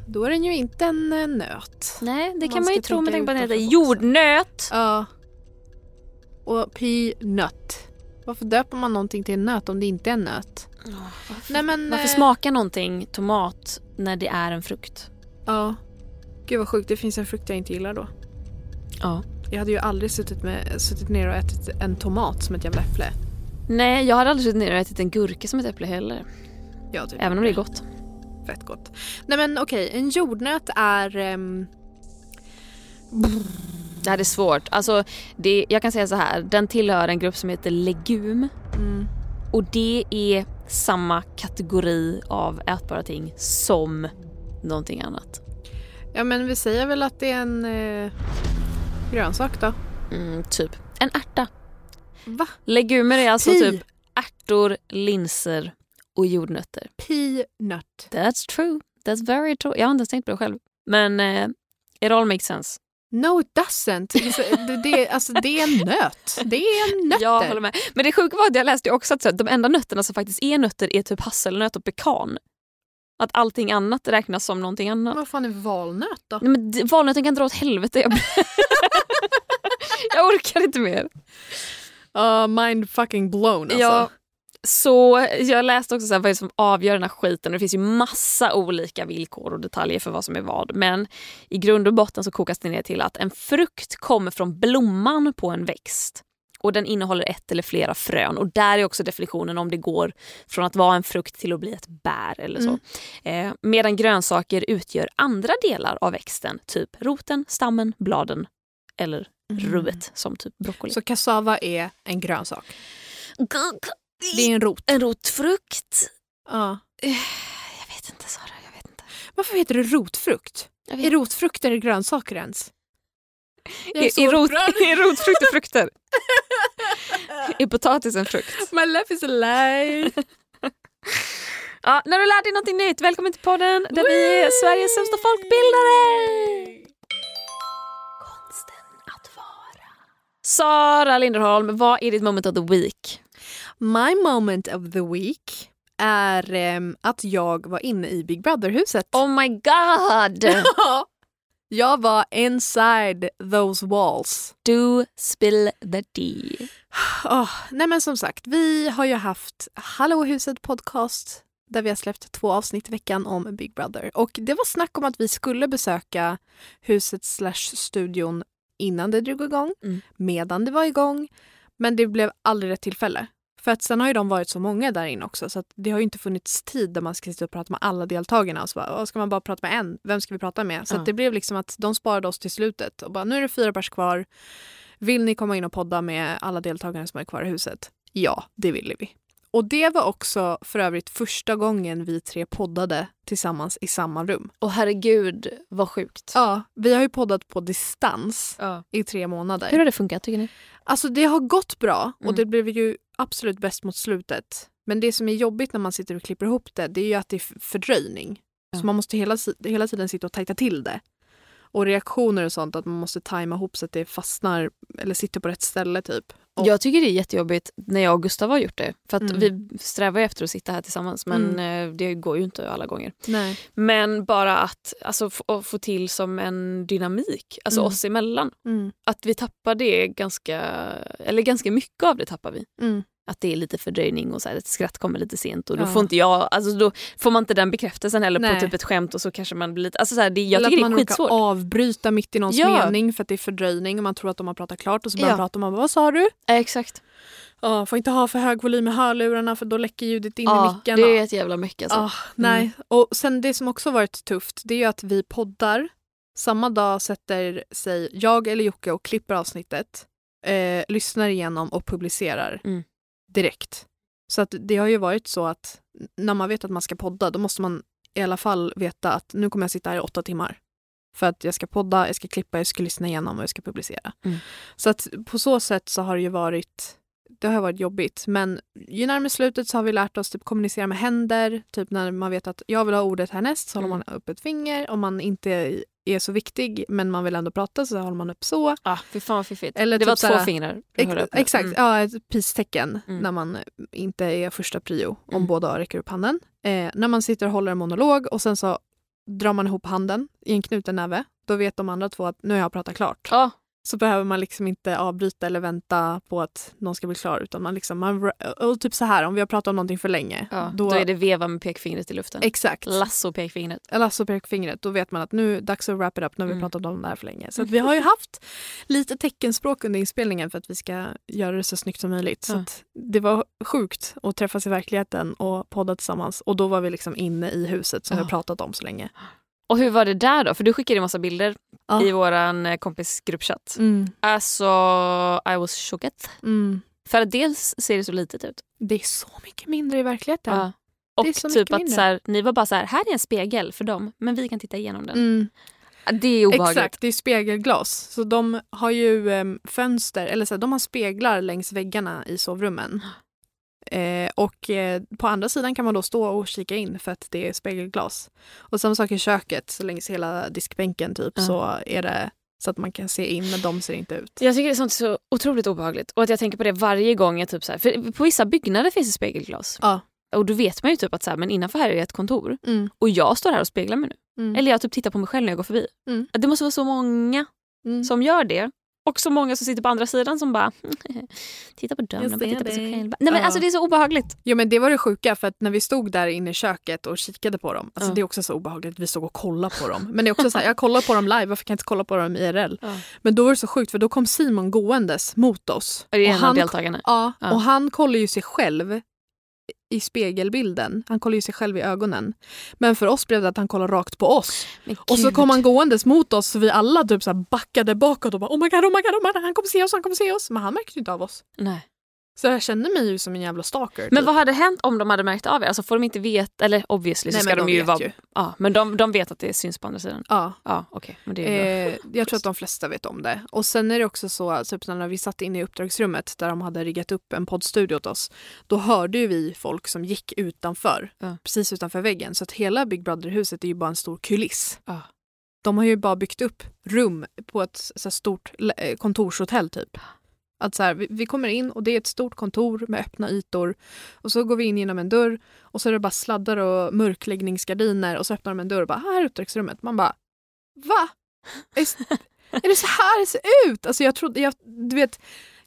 då är den ju inte en eh, nöt. Nej, det Man kan man ju tro med tanke på att den heter jordnöt. Ja. Och peanut. Varför döper man någonting till en nöt om det inte är en nöt? Nej men... Varför eh, smakar någonting tomat när det är en frukt? Ja. Gud vad sjukt, det finns en frukt jag inte gillar då. Ja. Jag hade ju aldrig suttit, med, suttit ner och ätit en tomat som ett jävla äpple. Nej, jag hade aldrig suttit ner och ätit en gurka som ett äpple heller. Ja, typ. Även om det är gott. Fett gott. Nej men okej, en jordnöt är... ehm, Det här är svårt. Alltså, det, jag kan säga så här. Den tillhör en grupp som heter legum. mm, Och det är samma kategori av ätbara ting som någonting annat. ja men vi säger väl att det är en eh, grönsak då. Mm, typ en ärta. Va? Legumer är alltså Pi. typ ärtor, linser och jordnötter. Peanut. That's true. That's very true. Jag har inte ens tänkt på det själv. Men eh, it all makes sense. No it doesn't. Det, det, alltså, det är en nöt. Det är en nötter. Jag håller med. Men det sjuka var att jag läste också att de enda nötterna som faktiskt är nötter är typ hasselnöt och pekan. Att allting annat räknas som någonting annat. Vad fan är valnöt då? Nej, men valnöten kan dra åt helvete. Jag, *laughs* jag orkar inte mer. Uh, mind fucking blown alltså. Ja, så jag läste också så här, vad är det som avgör den här skiten. Det finns ju massa olika villkor och detaljer för vad som är vad. Men i grund och botten så kokas det ner till att en frukt kommer från blomman på en växt. Och den innehåller ett eller flera frön. Och där är också definitionen om det går från att vara en frukt till att bli ett bär eller så. Eh, medan grönsaker utgör andra delar av växten. Typ roten, stammen, bladen eller ruet som typ broccoli. Så kassava är en grönsak. Det är en rot. en rotfrukt. Ja. Jag vet inte Sara, jag vet inte. Varför heter det rotfrukt? Är rotfrukter grönsaker ens? Jag så i, rot, upprörd. *laughs* I rotfrukt och frukter. *laughs* är potatis en frukt? My life is a lie. *laughs* Ja, när du lär dig någonting nytt, välkommen till podden där vi är Sveriges sämsta folkbildare! Konsten att vara. Sara Linderholm, vad är ditt moment of the week? My moment of the week är ehm, att jag var inne i Big Brother-huset. Oh my god! *laughs* jag var inside those walls. Do spill the tea. Åh, nej men som sagt, vi har ju haft Hallå huset podcast där vi har släppt två avsnitt i veckan om Big Brother. Och det var snack om att vi skulle besöka huset slash studion innan det drog igång, Mm. medan det var igång. Men det blev aldrig rätt tillfälle. För att sen har ju de varit så många där inne också så att det har ju inte funnits tid där man ska sitta och prata med alla deltagarna. Och så bara, "Åh, ska man bara prata med en? Vem ska vi prata med? Så Ja. det blev liksom att de sparade oss till slutet och bara nu är det fyra pers kvar. Vill ni komma in och podda med alla deltagare som är kvar i huset? Ja, det ville vi. Och det var också för övrigt första gången vi tre poddade tillsammans i samma rum. Och herregud vad sjukt. Ja, vi har ju poddat på distans Ja. i tre månader. Hur har det funkat tycker ni? Alltså det har gått bra och Mm. det blev ju absolut bäst mot slutet. Men det som är jobbigt när man sitter och klipper ihop det, det är ju att det är fördröjning. Ja. Så man måste hela, hela tiden sitta och tajta till det. Och reaktioner och sånt, att man måste tajma ihop så att det fastnar eller sitter på rätt ställe typ. Och- Jag tycker det är jättejobbigt när jag och Gustav har gjort det. För att Mm. vi strävar ju efter att sitta här tillsammans men eh, det går ju inte alla gånger. Nej. Men bara att alltså, få till som en dynamik, alltså Mm. oss emellan. Mm. Att vi tappar det ganska, eller ganska mycket av det tappar vi. Mm. Att det är lite fördröjning och så här, ett skratt kommer lite sent och då Ja. får inte jag, alltså då får man inte den bekräftelsen heller Nej. på typ ett skämt och så kanske man blir lite, alltså så här, det, jag Eller tycker att det är man råkar skitsvårt. avbryta mitt i någons Ja. mening för att det är fördröjning och man tror att de har pratat klart och så börjar Ja. man prata och man bara, vad sa du? Ja, exakt. Ja, får inte ha för hög volym i hörlurarna för då läcker ljudet in i Ja, micken. det är ett jävla mycket alltså. Ah, nej. Och sen det som också varit tufft det är ju att vi poddar. Samma dag sätter sig jag eller Jocke och klipper avsnittet, eh, lyssnar igenom och publicerar Mm. Direkt. Så att det har ju varit så att när man vet att man ska podda då måste man i alla fall veta att nu kommer jag sitta här i åtta timmar. För att jag ska podda, jag ska klippa, jag ska lyssna igenom och jag ska publicera. Mm. Så att på så sätt så har det ju varit det har varit jobbigt. Men ju närmare slutet så har vi lärt oss typ kommunicera med händer. Typ när man vet att jag vill ha ordet härnäst så Mm. håller man upp ett finger. Om man inte är så viktig men man vill ändå prata så håller man upp så. Ah, fy fan vad fiffigt. Eller det typ var två såhär- fingrar. Ex- exakt, Mm. ja ett peace-tecken Mm. när man inte är första prio om Mm. båda räcker upp handen. Eh, när man sitter och håller en monolog och sen så drar man ihop handen i en knuten näve. Då vet de andra två att nu har jag pratat klart. Ja, Så behöver man liksom inte avbryta eller vänta på att någon ska bli klar. Utan man liksom, man, och typ så här, om vi har pratat om någonting för länge. ja. Då... är det veva med pekfingret i luften. Exakt. Lasso pekfingret. Lasso pekfingret. Då vet man att nu är dags att wrap it up. Har vi Mm. pratat om det här för länge. Så vi har ju haft lite teckenspråk under inspelningen för att vi ska göra det så snyggt som möjligt. Så Ja. det var sjukt att träffas i verkligheten och podda tillsammans. Och då var vi liksom inne i huset som vi Ja. har pratat om så länge. Och hur var det där då? För du skickade en massa bilder Ja. i våran eh, kompis gruppchatt. Mm. Alltså, I was shooked. Mm. För att dels ser det så litet ut. Det är så mycket mindre i verkligheten. Ja. Och Det är så typ att mindre. så här, ni var bara så här, här är en spegel för dem, men vi kan titta igenom den. Mm. Det är obehagligt. Exakt, det är spegelglas. Så de har ju em, fönster, eller så här, de har speglar längs väggarna i sovrummen. *gasps* Eh, och eh, på andra sidan kan man då stå och kika in för att det är spegelglas. Och samma sak i köket, så längs hela diskbänken typ Ja. så är det så att man kan se in men de ser inte ut. Jag tycker det är sånt så otroligt obehagligt. Och att jag tänker på det varje gång. Jag typ så här, för på vissa byggnader finns det spegelglas. Ja. Och då vet man ju typ att så här, men innanför här är det ett kontor. Mm. Och jag står här och speglar mig nu. Mm. Eller jag typ tittar på mig själv när jag går förbi. Mm. Det måste vara så många Mm. som gör det. Och så många som sitter på andra sidan som bara *laughs* titta på dörren och tittar på sig själva. Nej men Ja. alltså det är så obehagligt. Jo men det var det sjuka för att när vi stod där inne i köket och kikade på dem, alltså Ja. det är också så obehagligt att vi stod och kollade på dem. Men det är också så här, jag kollar på dem live, varför kan jag inte kolla på dem IRL? Ja. Men då var det så sjukt för då kom Simon gåendes mot oss. Det är Och en av han, deltagarna. ja, Ja. och han kollar ju sig själv i spegelbilden. Han kollar ju sig själv i ögonen. Men för oss blev det att han kollar rakt på oss. Och så kom han gåendes mot oss så vi alla typ så backade bakåt och bara oh my god, oh my god, oh my god, han kommer se oss, han kommer se oss. Men han märkte inte av oss. Nej. Så jag kände mig ju som en jävla stalker. Men typ. vad hade hänt om de hade märkt av er? Alltså får de inte veta, eller obviously Nej, så ska de, de ju vara... ju. Ja, men de, de vet att det syns på andra sidan. Ja. Ja, okej. men det är. Eh, jag tror att de flesta vet om det. Och sen är det också så, typ när vi satt inne i uppdragsrummet där de hade riggat upp en poddstudio åt oss. Då hörde ju vi folk som gick utanför, Ja. precis utanför väggen. Så att hela Big Brother-huset är ju bara en stor kuliss. Ja. De har ju bara byggt upp rum på ett så stort eh, kontorshotell typ. Att så här, vi, vi kommer in och det är ett stort kontor med öppna ytor. Och så går vi in genom en dörr och så är det bara sladdar och mörkläggningsgardiner och så öppnar de en dörr och bara här är uppdragsrummet. Man bara va? Är, är det så här det ser ut? Alltså jag trodde, jag, du vet,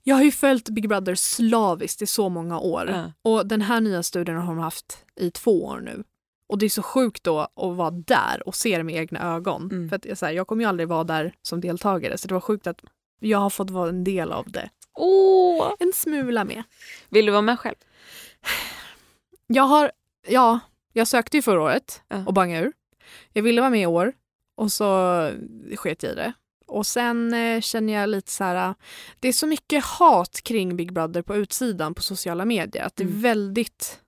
jag har ju följt Big Brother slaviskt i så många år. Ja. Och den här nya studien har de haft i två år nu. Och det är så sjukt då att vara där och se det med egna ögon. Mm. För att jag, så här, jag kommer ju aldrig vara där som deltagare så det var sjukt att jag har fått vara en del av det. Åh! En smula med. Vill du vara med själv? Jag har, ja, jag sökte ju förra året Ja. och bangade ur. Jag ville vara med i år och så sket jag i det. Och sen eh, känner jag lite så här, det är så mycket hat kring Big Brother på utsidan på sociala medier. Att det är Mm. väldigt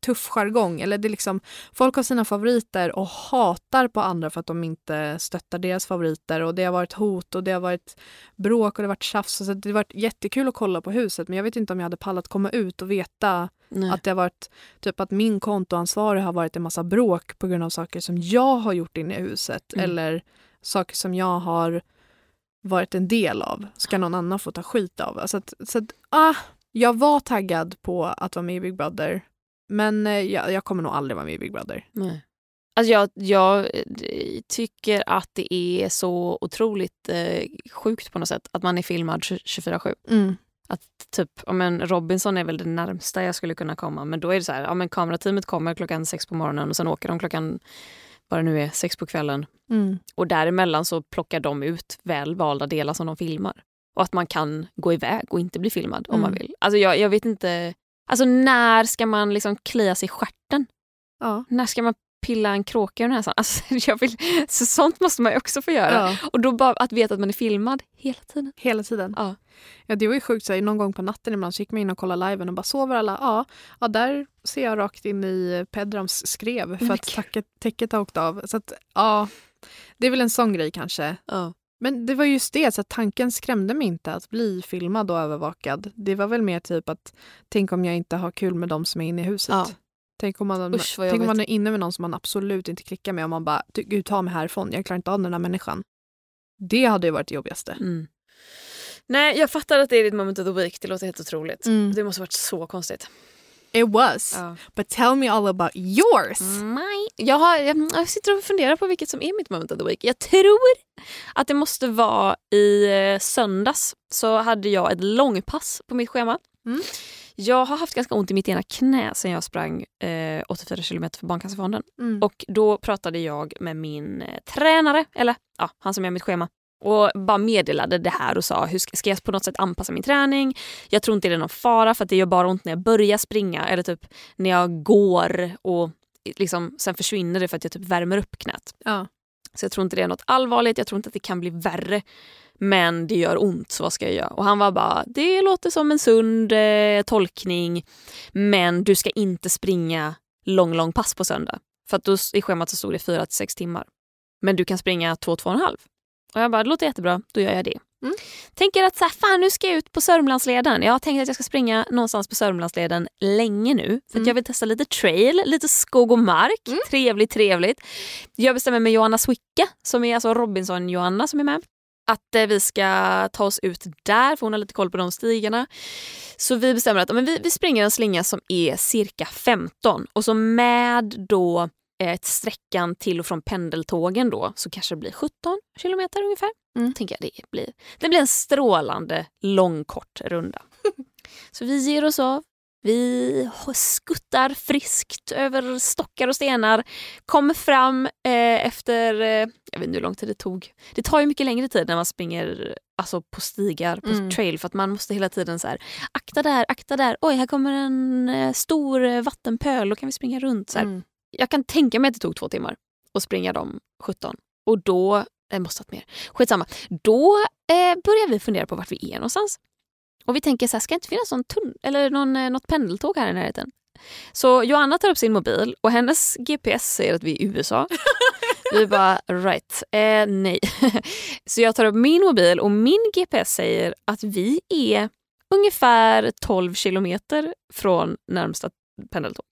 tuff jargong. Eller det är liksom, folk har sina favoriter och hatar på andra för att de inte stöttar deras favoriter. Och det har varit hot och det har varit bråk och det har varit tjafs. Och så det har varit jättekul att kolla på huset men jag vet inte om jag hade pallat komma ut och veta Nej. att det har varit typ att min kontoansvarig har varit en massa bråk på grund av saker som jag har gjort inne i huset Mm. eller saker som jag har varit en del av ska någon annan få ta skit av. Så att, så att, ah, jag var taggad på att vara med i Big Brother men eh, jag, jag kommer nog aldrig vara med i Big Brother. Nej. Alltså jag, jag eh, tycker att det är så otroligt eh, sjukt på något sätt att man är filmad 24-7. Mm. Att typ, ja, men Robinson är väl det närmsta jag skulle kunna komma men då är det så här, ja, men kamerateamet kommer klockan sex på morgonen och sen åker de klockan, vad det nu är, sex på kvällen. Mm. Och däremellan så plockar de ut väl valda delar som de filmar. Och att man kan gå iväg och inte bli filmad om man Mm. vill. Alltså jag, jag vet inte, alltså när ska man liksom klia sig i stjärten? Ja. När ska man pilla en kråka ur näsan? Alltså, *laughs* jag vill, så sånt måste man ju också få göra. ja, Och då bara att veta att man är filmad hela tiden. hela tiden. Ja. Ja, det var ju sjukt. Så här, någon gång på natten ibland så gick man in och kollade liven och bara sover alla? Ja, ja där ser jag rakt in i Pedrams skrev för att tacket, täcket har åkt av. Så att, ja, det är väl en sån grej kanske. Ja. Men det var just det, så att tanken skrämde mig inte att bli filmad och övervakad. Det var väl mer typ att tänk om jag inte har kul med de som är inne i huset. Ja. Tänk om, man, Usch, tänk om man är inne med någon som man absolut inte klickar med och man bara, "Du, gud ta mig härifrån, jag klarar inte av den här människan. Det hade ju varit det jobbigaste. Mm. Nej, jag fattar att det är ditt moment of the week. Det låter helt otroligt. Mm. Det måste ha varit så konstigt. It was. Ja. But tell me all about yours. Nej. Jag, har, jag, jag sitter och funderar på vilket som är mitt moment of the week. Jag tror att det måste vara i eh, söndags så hade jag ett långpass på mitt schema. Mm. Jag har haft ganska ont i mitt ena knä sen jag sprang eh, 84 kilometer för Barncancerfonden. Mm. Och då pratade jag med min eh, tränare, eller ja, han som gör mitt schema. Och bara meddelade det här och sa hur ska, jag på något sätt anpassa min träning? Jag tror inte det är någon fara för att det gör bara ont när jag börjar springa eller typ när jag går och liksom, sen försvinner det för att jag typ värmer upp knät. Ja. Så jag tror inte det är något allvarligt, jag tror inte att det kan bli värre. Men det gör ont, så vad ska jag göra? Och han var bara, det låter som en sund eh, tolkning men du ska inte springa lång, lång pass på söndag. För att då i schemat så stod det 4 till 6 timmar. Men du kan springa 2-2,5. Och jag bara, det låter jättebra, då gör jag det. Mm. Tänker att så här, fan nu ska jag ut på Sörmlandsleden. Jag har tänkt att jag ska springa någonstans på Sörmlandsleden länge nu. För Mm. jag vill testa lite trail, lite skog och mark. Mm. Trevligt, trevligt. Jag bestämmer med Johanna Swicka, som är alltså Robinson-Johanna som är med. Att eh, vi ska ta oss ut där, för hon har lite koll på de stigarna. Så vi bestämmer att men vi, vi springer en slinga som är cirka 15 och så med då eh, sträckan till och från pendeltågen då så kanske det blir 17 kilometer ungefär. Mm. Tänker jag det blir. Det blir en strålande lång kort runda. *laughs* så vi ger oss av. Vi skuttar friskt över stockar och stenar. Kommer fram eh, efter, eh, jag vet inte hur lång tid det tog. Det tar ju mycket längre tid när man springer alltså, på stigar, på Mm. trail för att man måste hela tiden så här, akta där, akta där, oj här kommer en eh, stor eh, vattenpöl, då kan vi springa runt. Så här. Mm. Jag kan tänka mig att det tog två timmar att springa de 17. Och då, jag måste ha mer, skitsamma. Då eh, börjar vi fundera på vart vi är någonstans. Och vi tänker så här, ska det inte finnas någon tunn eller någon, eh, något pendeltåg här i närheten? Så Joanna tar upp sin mobil och hennes GPS säger att vi är i USA. *laughs* vi bara right, eh, nej. *laughs* så jag tar upp min mobil och min GPS säger att vi är ungefär 12 kilometer från närmsta pendeltåg.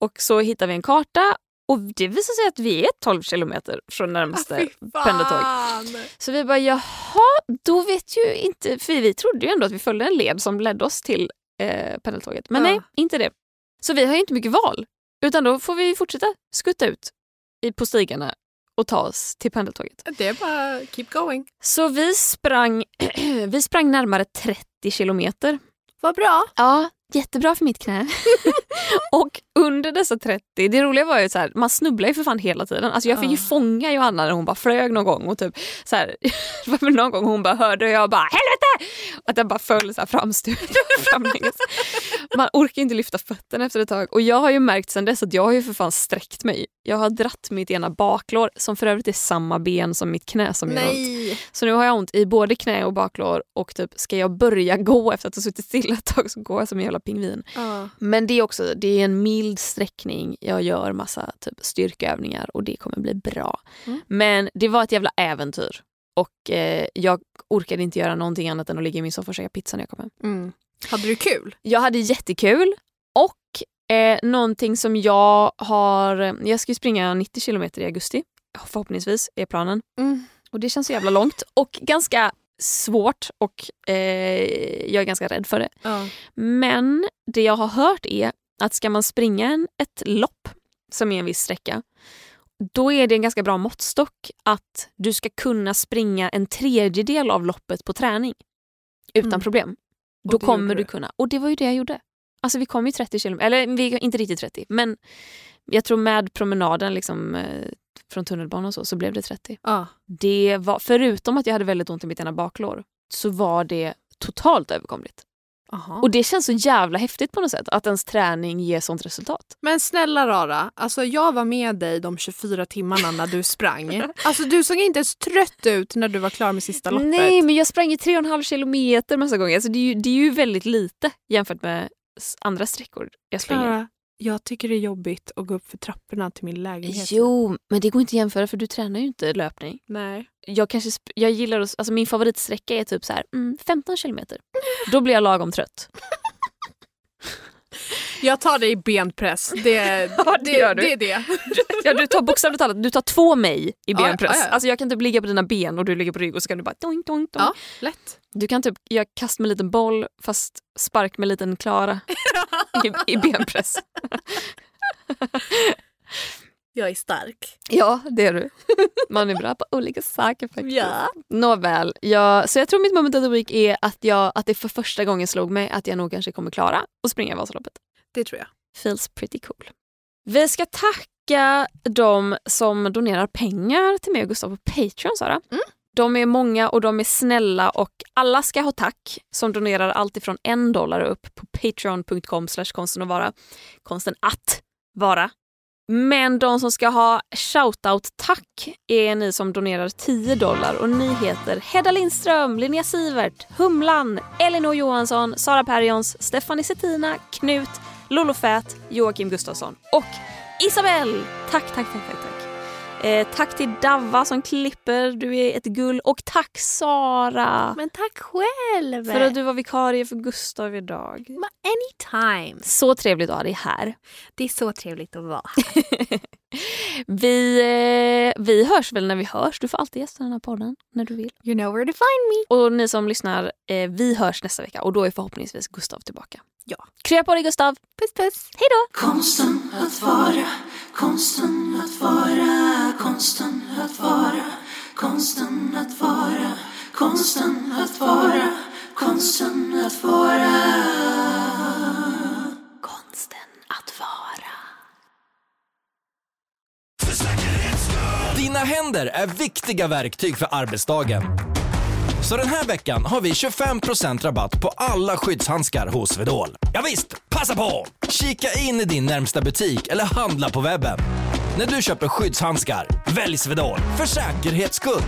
Och så hittar vi en karta och det visar sig att vi är 12 kilometer från närmaste fan. pendeltåg. Så vi bara jaha, då vet ju inte, för vi trodde ju ändå att vi följde en led som ledde oss till eh, pendeltåget. Men Ja. nej, inte det. Så vi har ju inte mycket val. Utan då får vi fortsätta skutta ut i, på stigarna och ta oss till pendeltåget. Det är bara keep going. Så vi sprang, *clears throat* vi sprang närmare 30 kilometer. Vad bra. Ja, jättebra för mitt knä. *laughs* och under dessa 30, det roliga var ju så här, man snubblar ju för fan hela tiden. Alltså jag fick ju fånga Johanna när hon bara flög någon gång och typ så här, *laughs* någon gång hon bara hörde och jag bara helvete! Att jag bara föll så här *laughs* framlänges. man orkar inte lyfta fötterna efter ett tag. Och jag har ju märkt sen dess att jag har ju för fan sträckt mig. Jag har dratt mitt ena baklår som för övrigt är samma ben som mitt knä som gör ont. Så nu har jag ont i både knä och baklår och typ ska jag börja gå efter att ha suttit stilla ett tag så går jag som en jävla pingvin. Ja. Men det är också det är en mild sträckning. Jag gör massa typ styrkeövningar och det kommer bli bra. Mm. Men det var ett jävla äventyr. Och eh, jag orkade inte göra någonting annat än att ligga i min soffa och käka pizza när jag kom hem. Mm. Hade du kul? Jag hade jättekul eh, någonting som jag har... Jag ska ju springa 90 kilometer i augusti. Förhoppningsvis är planen. Mm. Och det känns så jävla långt och ganska svårt och eh, jag är ganska rädd för det. Ja. Men det jag har hört är att ska man springa en, ett lopp som är en viss sträcka då är det en ganska bra måttstock att du ska kunna springa en tredjedel av loppet på träning utan Mm. problem. Då kommer du. kunna. Och det var ju det jag gjorde. Alltså vi kom ju 30 kilometer, eller vi, inte riktigt 30 men jag tror med promenaden liksom, eh, från tunnelbanan och så, så blev det 30. Ja. Det var, förutom att jag hade väldigt ont i mitt ena baklår så var det totalt överkomligt. Aha. Och det känns så jävla häftigt på något sätt att ens träning ger sånt resultat. Men snälla Rara, alltså jag var med dig de 24 timmarna när du sprang. Alltså du såg inte ens trött ut när du var klar med sista loppet. Nej, men jag sprang ju 3,5 kilometer massa gånger. Alltså det, är ju, det är ju väldigt lite jämfört med andra sträckor jag springer. Klara, jag tycker det är jobbigt att gå upp för trapporna till min lägenhet. Jo, men det går inte att jämföra för du tränar ju inte löpning. Nej. Jag, kanske, jag gillar att, alltså min favoritsträcka är typ så här, mm, 15 kilometer. Då blir jag lagom trött. Jag tar dig i benpress. Det, *laughs* Ja, det gör du. det är det. *laughs* Ja, du tar bokstavligt talat, du tar två mig i benpress. ja, ja. Alltså jag kan typ ligga på dina ben och du ligger på rygg och så kan du bara doink, doink, doink. Lätt. Du kan typ göra kast med liten boll fast spark med liten Klara *laughs* i, i benpress. Jag är stark. Ja, det är du. *laughs* Man är bra på olika saker faktiskt. Ja. Nåväl, jag, så jag tror mitt moment of the week är att, jag, att det för första gången slog mig att jag nog kanske kommer klara att springa Vasaloppet. Det tror jag. Feels pretty cool. Vi ska tacka de som donerar pengar till mig och Gustav på Patreon, Sara. Mm. De är många och de är snälla och alla ska ha tack som donerar allt ifrån en dollar upp på patreon.com slash konsten att vara. Konsten att vara. Men de som ska ha shoutout-tack är ni som donerar 10 dollar och ni heter Hedda Lindström, Linnea Sivert, Humlan, Elinor Johansson, Sara Perjons, Stephanie Settina, Knut, Lollo Fät, Joakim Gustafsson och Isabelle. Tack, tack, tack, tack. tack. Eh, tack till Davva som klipper, du är ett gull. Och tack Sara Men tack själv. för att du var vikarie för Gustav idag. Anytime. Så trevligt att ha dig här. Det är så trevligt att vara *laughs* Vi, eh, vi hörs väl när vi hörs. Du får alltid gästa den här podden när du vill. You know where to find me. Och ni som lyssnar, eh, vi hörs nästa vecka och då är förhoppningsvis Gustav tillbaka. Ja. Krya på dig Gustav! Puss puss. Hej då! Konsten att vara, konsten att vara, konsten att vara, konsten att vara, konsten att vara, konsten att vara. Konsten att vara. Dina händer är viktiga verktyg för arbetsdagen. Så den här veckan har vi 25% rabatt på alla skyddshandskar hos Swedol. Ja visst, passa på! Kika in i din närmsta butik eller handla på webben. När du köper skyddshandskar, välj Swedol för säkerhets skull.